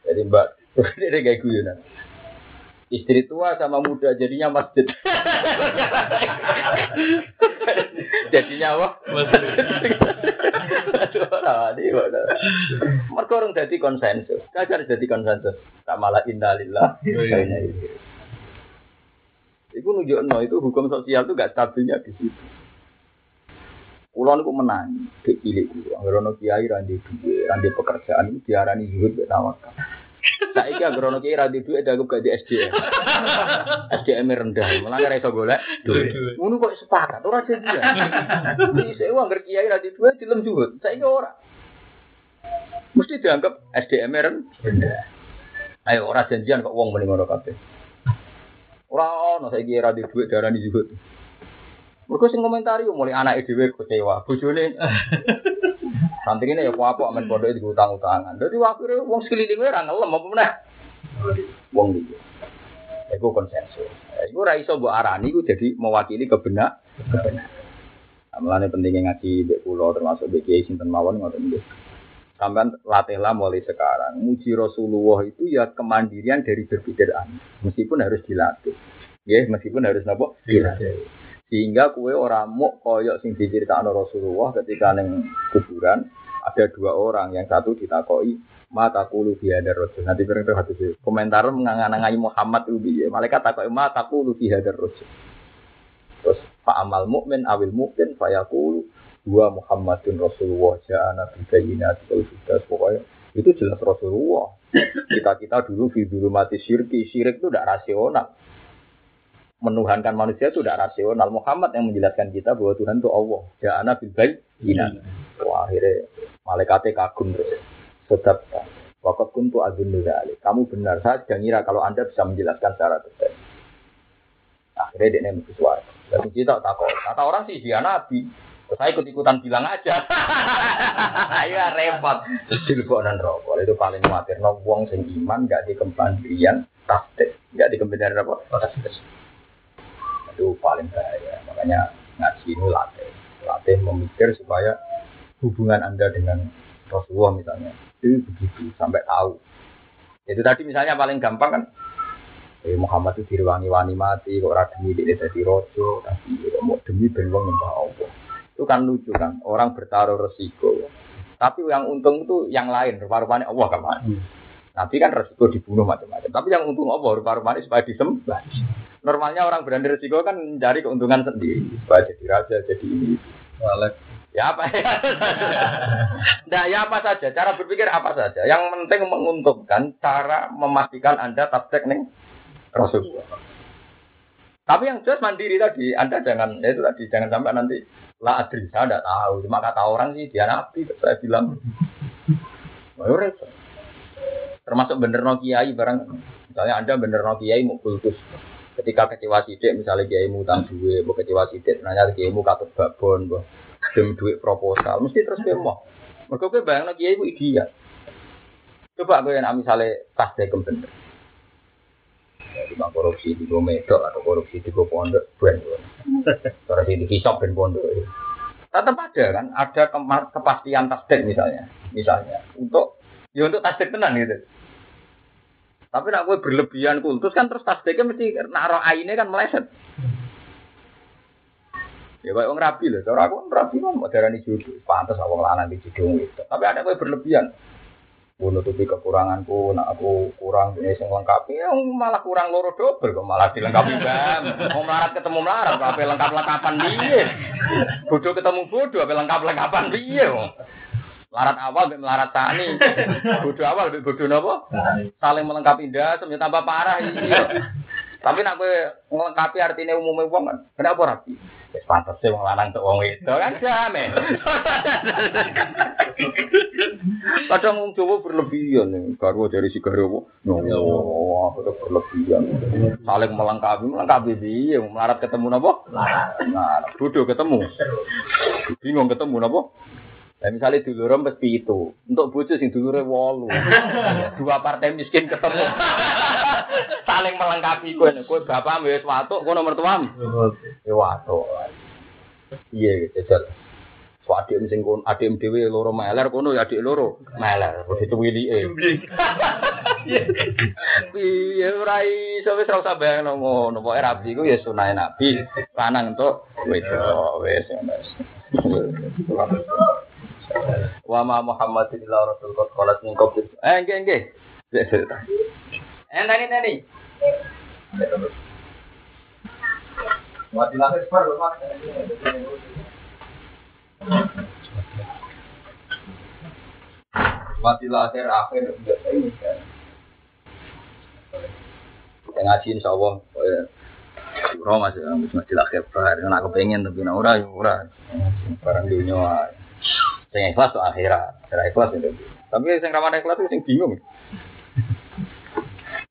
Jadi mbak, [laughs] ini kayak guyonan. Istri tua sama muda jadinya masjid. jadinya apa? Mereka orang jadi konsensus. Kajar jadi konsensus. Kamalah indalillah. Itu nunjuk no itu hukum sosial itu gak stabilnya di situ. Kulon itu menang, di cilik itu. Anggarono kiai randi duwe, randi pekerjaan itu diarani zuhud tawakal. Saiki anggarono kiai randi duwe dianggap gaji SDM. SDM rendah, malah ora iso golek duwe. Ngono kok sepakat ora jadi. Iki sewa anggar kiai randi duwe dilem zuhud. Saiki ora. Mesti dianggap SDM rendah. Ayo ora janjian kok wong mending ngono kabeh. Ora ono saiki ra di dhuwit darani zuhud. Mergo sing komentari mulai anake dhewe kecewa, bojone santri ini ya apa amen pondok itu utang-utangan. Jadi akhirnya wong sekeliling ora ngelem apa meneh. Wong iki. Iku konsensus. Iku ora iso mbok arani iku jadi mewakili kebenar kebenar. Amalane pentingnya ngaji mbek kula termasuk mbek kiai sinten mawon ngoten nggih. Sampai latihlah mulai sekarang. Muji Rasulullah itu ya kemandirian dari aneh. Meskipun harus dilatih. Ya, meskipun harus nopo dilatih. Sehingga kue orang mau koyok sing diceritakan Rasulullah ketika neng kuburan ada dua orang. Yang satu ditakoi mata kulu ada rasul. Nanti bareng tuh hadis komentar menganganangai Muhammad ubi ya malaikat takoi mata kulu ada rasul. Terus pak amal mukmin awil mukmin fayakulu dua Muhammadun Rasulullah ja'ana bibayinat kalau sudah pokoknya itu jelas Rasulullah. Kita kita dulu dulu mati syirki. Syirik itu tidak rasional menuhankan manusia itu tidak rasional. Muhammad yang menjelaskan kita bahwa Tuhan itu Allah. Ja'ana bil bayyinat. Wah, akhirnya malaikatnya kagum terus. Sedap. Wakat kuntu dari. Kamu benar. Saya sedang ngira kalau Anda bisa menjelaskan secara detail. Akhirnya dia nemu suara. Jadi kita takut. Kata orang sih dia nabi. Terus saya ikut-ikutan bilang aja. Iya [laughs] repot. Dilebonan rokok. Itu paling khawatir. No, wong sing iman gak dikembangkan tasdik. Gak dikembangkan apa? Tasdik itu paling bahaya. Makanya ngaji ini latih, latih memikir supaya hubungan anda dengan Rasulullah misalnya itu begitu sampai tahu. Itu tadi misalnya paling gampang kan eh, Muhammad itu diruangi-wani mati, kok ora demi dia jadi rojo, tapi mau demi ben wong nyembah Allah. Itu kan lucu kan, orang bertaruh resiko. Tapi yang untung itu yang lain, rupa-rupanya Allah kan hmm. Nabi kan resiko dibunuh macam-macam. Tapi yang untung Allah rupa-rupanya supaya disembah. Normalnya orang berani resiko kan mencari keuntungan sendiri. Supaya jadi raja, jadi ini. Walek. Ya apa ya? [laughs] nah ya apa saja, cara berpikir apa saja. Yang penting menguntungkan cara memastikan Anda tabtek nih Rasulullah. Tapi yang jelas mandiri tadi, Anda jangan, ya itu tadi, jangan sampai nanti lah adri, saya tidak tahu. Cuma kata orang sih dia nabi, saya bilang. [laughs] Wah, Termasuk bener no kiai barang. Misalnya Anda bener no kiai mau kultus. Ketika kecewa sidik, misalnya kiai mu utang duit, mau kecewa sidik, nanya kiai mu katut babon, boh dem duit proposal, mesti terus dia mau. Mereka gue bayang kiai mu ideal. Coba gue yang misalnya tas bener. Di korupsi di gue medok atau korupsi di gue pondok, ben Korupsi di kisop ben pondok. Tetap ada kan, ada kepastian tasdek misalnya, misalnya untuk ya untuk tasdek tenang gitu. Tapi nak gue berlebihan kultus kan terus tasdeknya mesti naruh aine kan meleset. Ya kayak orang rapi loh, cara aku rapi kan mau darah jodoh, pantas awang lanang di jodoh itu. Tapi ada gue berlebihan. Gue nutupi kekuranganku, nak aku kurang ini yang lengkapi, ya malah kurang loro double kok malah dilengkapi bam. Mau melarat ketemu melarat, apa lengkap lengkapan dia. Bodoh ketemu bodoh, apa lengkap lengkapan dia. Larat awal be melarat tani. [laughs] Bodoh awal be bodoh nopo? Saling melengkapi indah, semuanya tambah parah iya. Tapi nak gue melengkapi artinya umumnya uang kan. Kenapa rapi? Pantas sih wong lanang tuh wong itu kan jamin. Kadang [laughs] wong Jawa berlebihan nih. Karo dari si karo no, berlebihan. Saling melengkapi, melengkapi dia. Melarat ketemu nopo? Nah, bodoh ketemu. Bingung ketemu nopo? Nah, misalnya dulur mesti itu. Untuk bojo sing dulure wolu. [laughs] Dua partai miskin ketemu. Saling melengkapi kowe. Kowe bapak wis watuk, kowe nomor tuam. Ya watuk. Iya gitu. So adik sing kon adik dhewe loro meler kono ya adik loro meler. Wis itu wilike. Piye ora iso wis ora usah bayangno ngono. Pokoke rabi ku ya sunah Nabi. Lanang entuk wedok wis wis. Wa ma Muhammadin illa rasul qad qalat min qabl. Eh nggih nggih. Eh tani tani. Mati lahir baru Mati lahir akhir biasa ini kan. Yang ngaji insya Allah, masih harus mati lahir bar. Nak kepengen tapi nak ora ya ora. Barang dunia. Sing ikhlas tuh akhirat, akhirat ikhlas itu. Tapi sing ramah ikhlas itu sing bingung.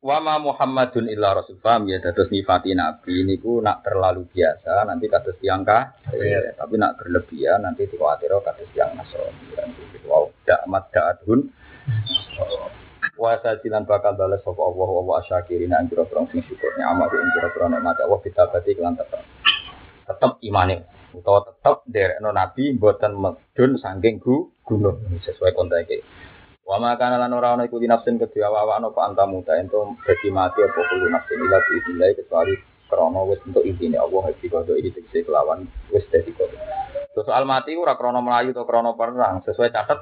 Wa ma Muhammadun illa rasul. Paham ya? Dados nifati nabi niku nak terlalu biasa nanti kados tiang ya, tapi nak berlebihan nanti dikhawatir kados tiang nasrani. Nanti wow dak mat daatun wa sajilan bakal balas sapa Allah wa syakirin ang pira sing syukurnya amal ing pira-pira nikmat Allah kita berarti kelan tetep. Tetep imane utawa tetep derekno nabi mboten medun saking gunung sesuai konteks Wa ma kana lan ora ana iku nafsin kedua awak ana apa antamu ta ento dadi mati apa kulo nafsin ila biidillah kecuali krana wis untuk intine Allah iki kodo iki tegese kelawan wis dadi kodo. Soal mati ora krana melayu atau krana perang sesuai catet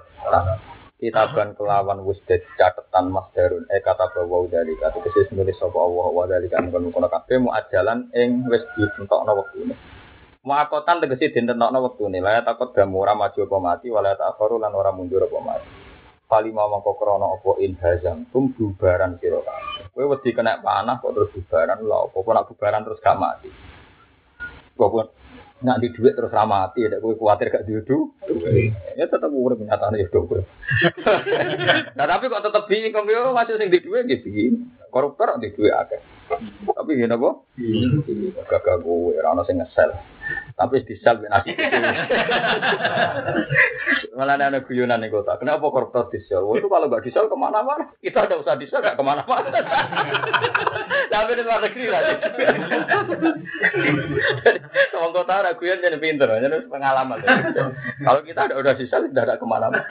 kitaban kelawan dadi catetan masdarun eh kata bahwa dari kata kesis nulis sapa Allah wa dari kan kono kabeh mu ajalan ing wis ditentokno wektune. Muakotan tegese ditentokno wektune la takut gamu ora maju apa mati wala ta'kharu lan ora mundur apa mati. Palima mangko krana apa in hazam tum bubaran sira kabeh. Kowe wedi kena panah kok terus bubaran lho apa nak bubaran terus gak mati. Kok nak di duit terus ramati ya kowe kuwatir gak diudu. Ya tetep urip nyatane ya do. [laughs] Nah tapi kok tetep bingung yo masih sing di duit gitu. Koruptor di duit akeh. Tapi ngene apa? Gagah kowe ora ono sing ngesel. Tapi di sel ben asik. Malah ada guyonan nih kota. Kenapa koruptor di sel? Itu kalau nggak di sel ke mana-mana. Kita ada usah di sel nggak ke mana-mana. Tapi di luar negeri lah. Kalau kota ada guyon jadi pinter, jadi pengalaman. Kalau kita ada udah di sel tidak ada ke mana-mana.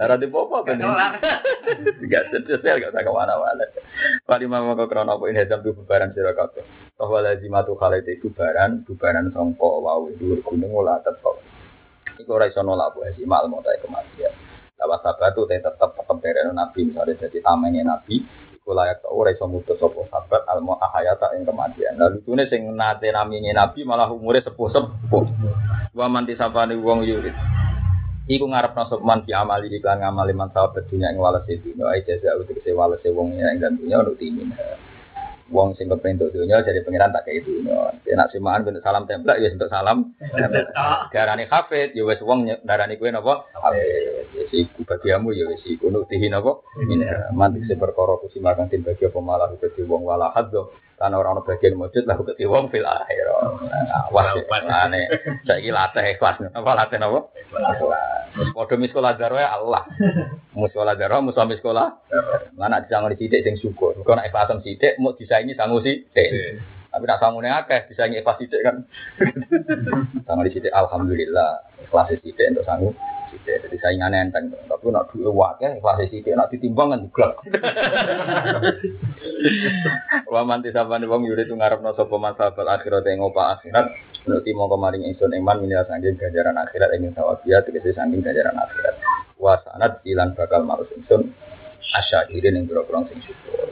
Ada di popo kan? Tidak di sel nggak usah ke mana-mana. Pak Imam mau krono apa ini jam tuh bubaran sira kabeh. Bahwa lazimatu khalid bubaran, bubaran songko wau dhuwur gunung ora tetep. Iku ora iso nolak si mal mau kematian. Lawas sahabat tuh tetep tetep dereno nabi misalnya jadi tamenge nabi iku layak tau ora iso mutus sapa sahabat al ahayata ing kematian. Lalu tune sing nate namine nabi malah umure sepuh-sepuh. Wa man disapane wong yurid. Iku ngarep nasab man fi amali iklan ngamali man sahabat dunia ing walase dunya ai jaza utek walase wong ing dan untuk timin wong sing kepen untuk dunia jadi pangeran tak kayak dunia. Nak simaan bentuk salam template ya untuk salam. Darani hafid ya wes wong darani kue nopo hafid. Ya si bagiamu ya wes si kuno tihi nopo. Ini mantik si perkara kusi makan tim bagi apa malah ke wong wala haddo. Karena orang bagian mujud lah ke wong fil akhir. Wah, ane saya kira latih ikhlas. Apa latih nopo? Podo miskola darah Allah. Muskola darah, musuh miskola. Mana disangon sidik sing syukur. Kau nak ikhlasan sidik, mau disaingi sangu sidik. Tapi nak sangu nih akeh, disaingi ikhlas sidik kan. [laughs] Sangu di sidik, alhamdulillah. Ikhlas sidik untuk sangu sidik. Jadi saingannya enteng. Tapi nak dua wakil, ikhlas sidik. Nak ditimbang kan juga. [laughs] Wa manti sabane wong yuri tu ngarepno sapa masalah akhirat ing opa akhirat. Nuti mongko maring ingsun iman minil sangking ganjaran akhirat ing sawabia tegese sangking ganjaran akhirat. Wa sanad ilan bakal marus ingsun asyairin ing boro-boro sing syukur.